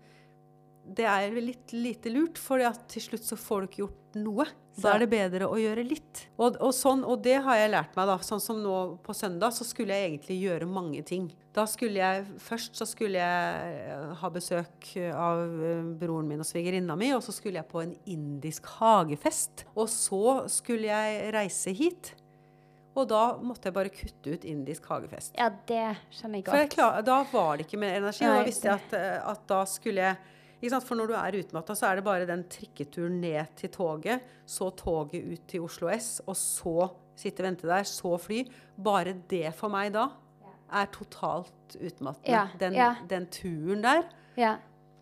det er litt lite lurt, for til slutt så får du ikke gjort noe. Da er det bedre å gjøre litt. Og, og, sånn, og det har jeg lært meg, da. Sånn som nå på søndag, så skulle jeg egentlig gjøre mange ting. Da skulle jeg Først så skulle jeg eh, ha besøk av eh, broren min og svigerinna mi, og så skulle jeg på en indisk hagefest. Og så skulle jeg reise hit. Og da måtte jeg bare kutte ut indisk hagefest. Ja, det skjønner jeg For jeg klar, da var det ikke mer energi. Nei, da visste jeg at, eh, at da skulle jeg? For når du er utmatta, så er det bare den trikketuren ned til toget, så toget ut til Oslo S, og så sitte og vente der, så fly. Bare det for meg da er totalt utmattende. Ja, Den, ja. den turen der. Ja.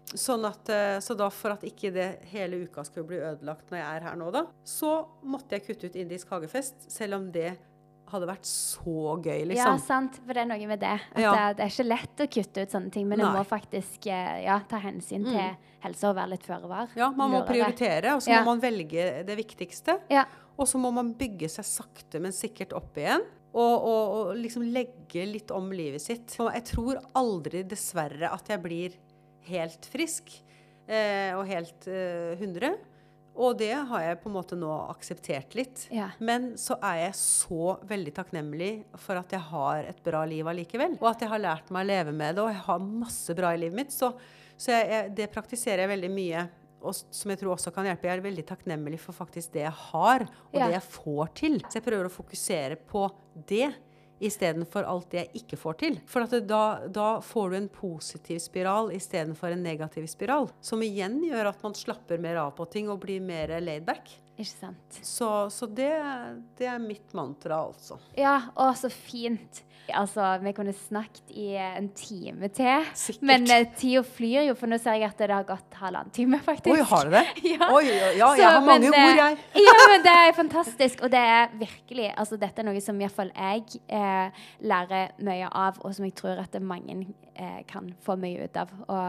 Sånn at, eh, så da for at ikke det hele uka skulle bli ødelagt når jeg er her nå, da, så måtte jeg kutte ut indisk hagefest, selv om det hadde vært så gøy, liksom. ja, sant. For det er noe med det. At Ja. det, det er ikke lett å kutte ut sånne ting, men du må faktisk eh, ja, ta hensyn til helse og være litt føre var. Ja, man må Lurere. prioritere, og så Ja. må man velge det viktigste. Ja. Og så må man bygge seg sakte, men sikkert opp igjen. Og, og, og liksom legge litt om livet sitt. Og jeg tror aldri, dessverre, at jeg blir helt frisk eh, og helt eh, 100. Og det har jeg på en måte nå akseptert litt. Ja. Men så er jeg så veldig takknemlig for at jeg har et bra liv allikevel. Og at jeg har lært meg å leve med det, og jeg har masse bra i livet mitt. Så, så jeg, det praktiserer jeg veldig mye. Og som jeg tror også kan hjelpe. Jeg er veldig takknemlig for faktisk det jeg har, og Ja. det jeg får til. Så jeg prøver å fokusere på det istedenfor alt det jeg ikke får til. For da, da får du en positiv spiral istedenfor en negativ spiral. Som igjen gjør at man slapper mer av på ting og blir mer laidback. Ikke sant. Så, så det, det er mitt mantra, altså. Ja, å, så fint. Altså, vi kunne snakket i eh, en time til. Sikkert. Men uh, tida flyr jo, for nå ser jeg at det har gått halvannen time, faktisk. Oi, har du det? Ja. Oi, ja, ja, Så, jeg har mange men, eh, ord, jeg. ja, men det er fantastisk. Og det er virkelig altså Dette er noe som iallfall jeg eh, lærer mye av, og som jeg tror at det mange eh, kan få mye ut av. å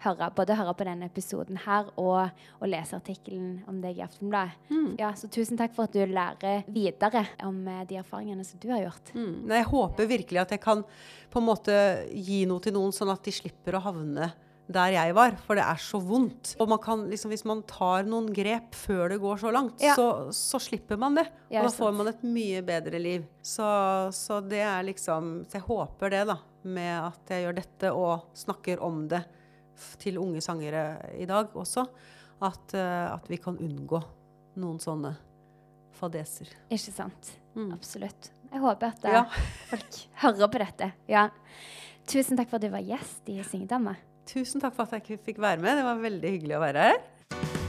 høre, både høre på denne episoden her og, og lese artikkelen om deg i Aftenbladet. Mm. Ja, så tusen takk for at du lærer videre om eh, de erfaringene som du har gjort. Mm. Nei, jeg håper virkelig at jeg kan på en måte gi noe til noen, sånn at de slipper å havne der jeg var, for det er så vondt. Og man kan, liksom, hvis man tar noen grep før det går så langt, Ja. så, så slipper man det. Ja, og da får man et mye bedre liv. Så, så det er liksom Så jeg håper det, da, med at jeg gjør dette og snakker om det til unge sangere i dag også, at, eh, at vi kan unngå noen sånne fadeser. Ikke sant? Mm. Absolutt. Jeg håper at eh, Ja. folk hører på dette. Ja. Tusen takk for at du var gjest i Syngedama. Tusen takk for at jeg fikk være med. Det var veldig hyggelig å være her.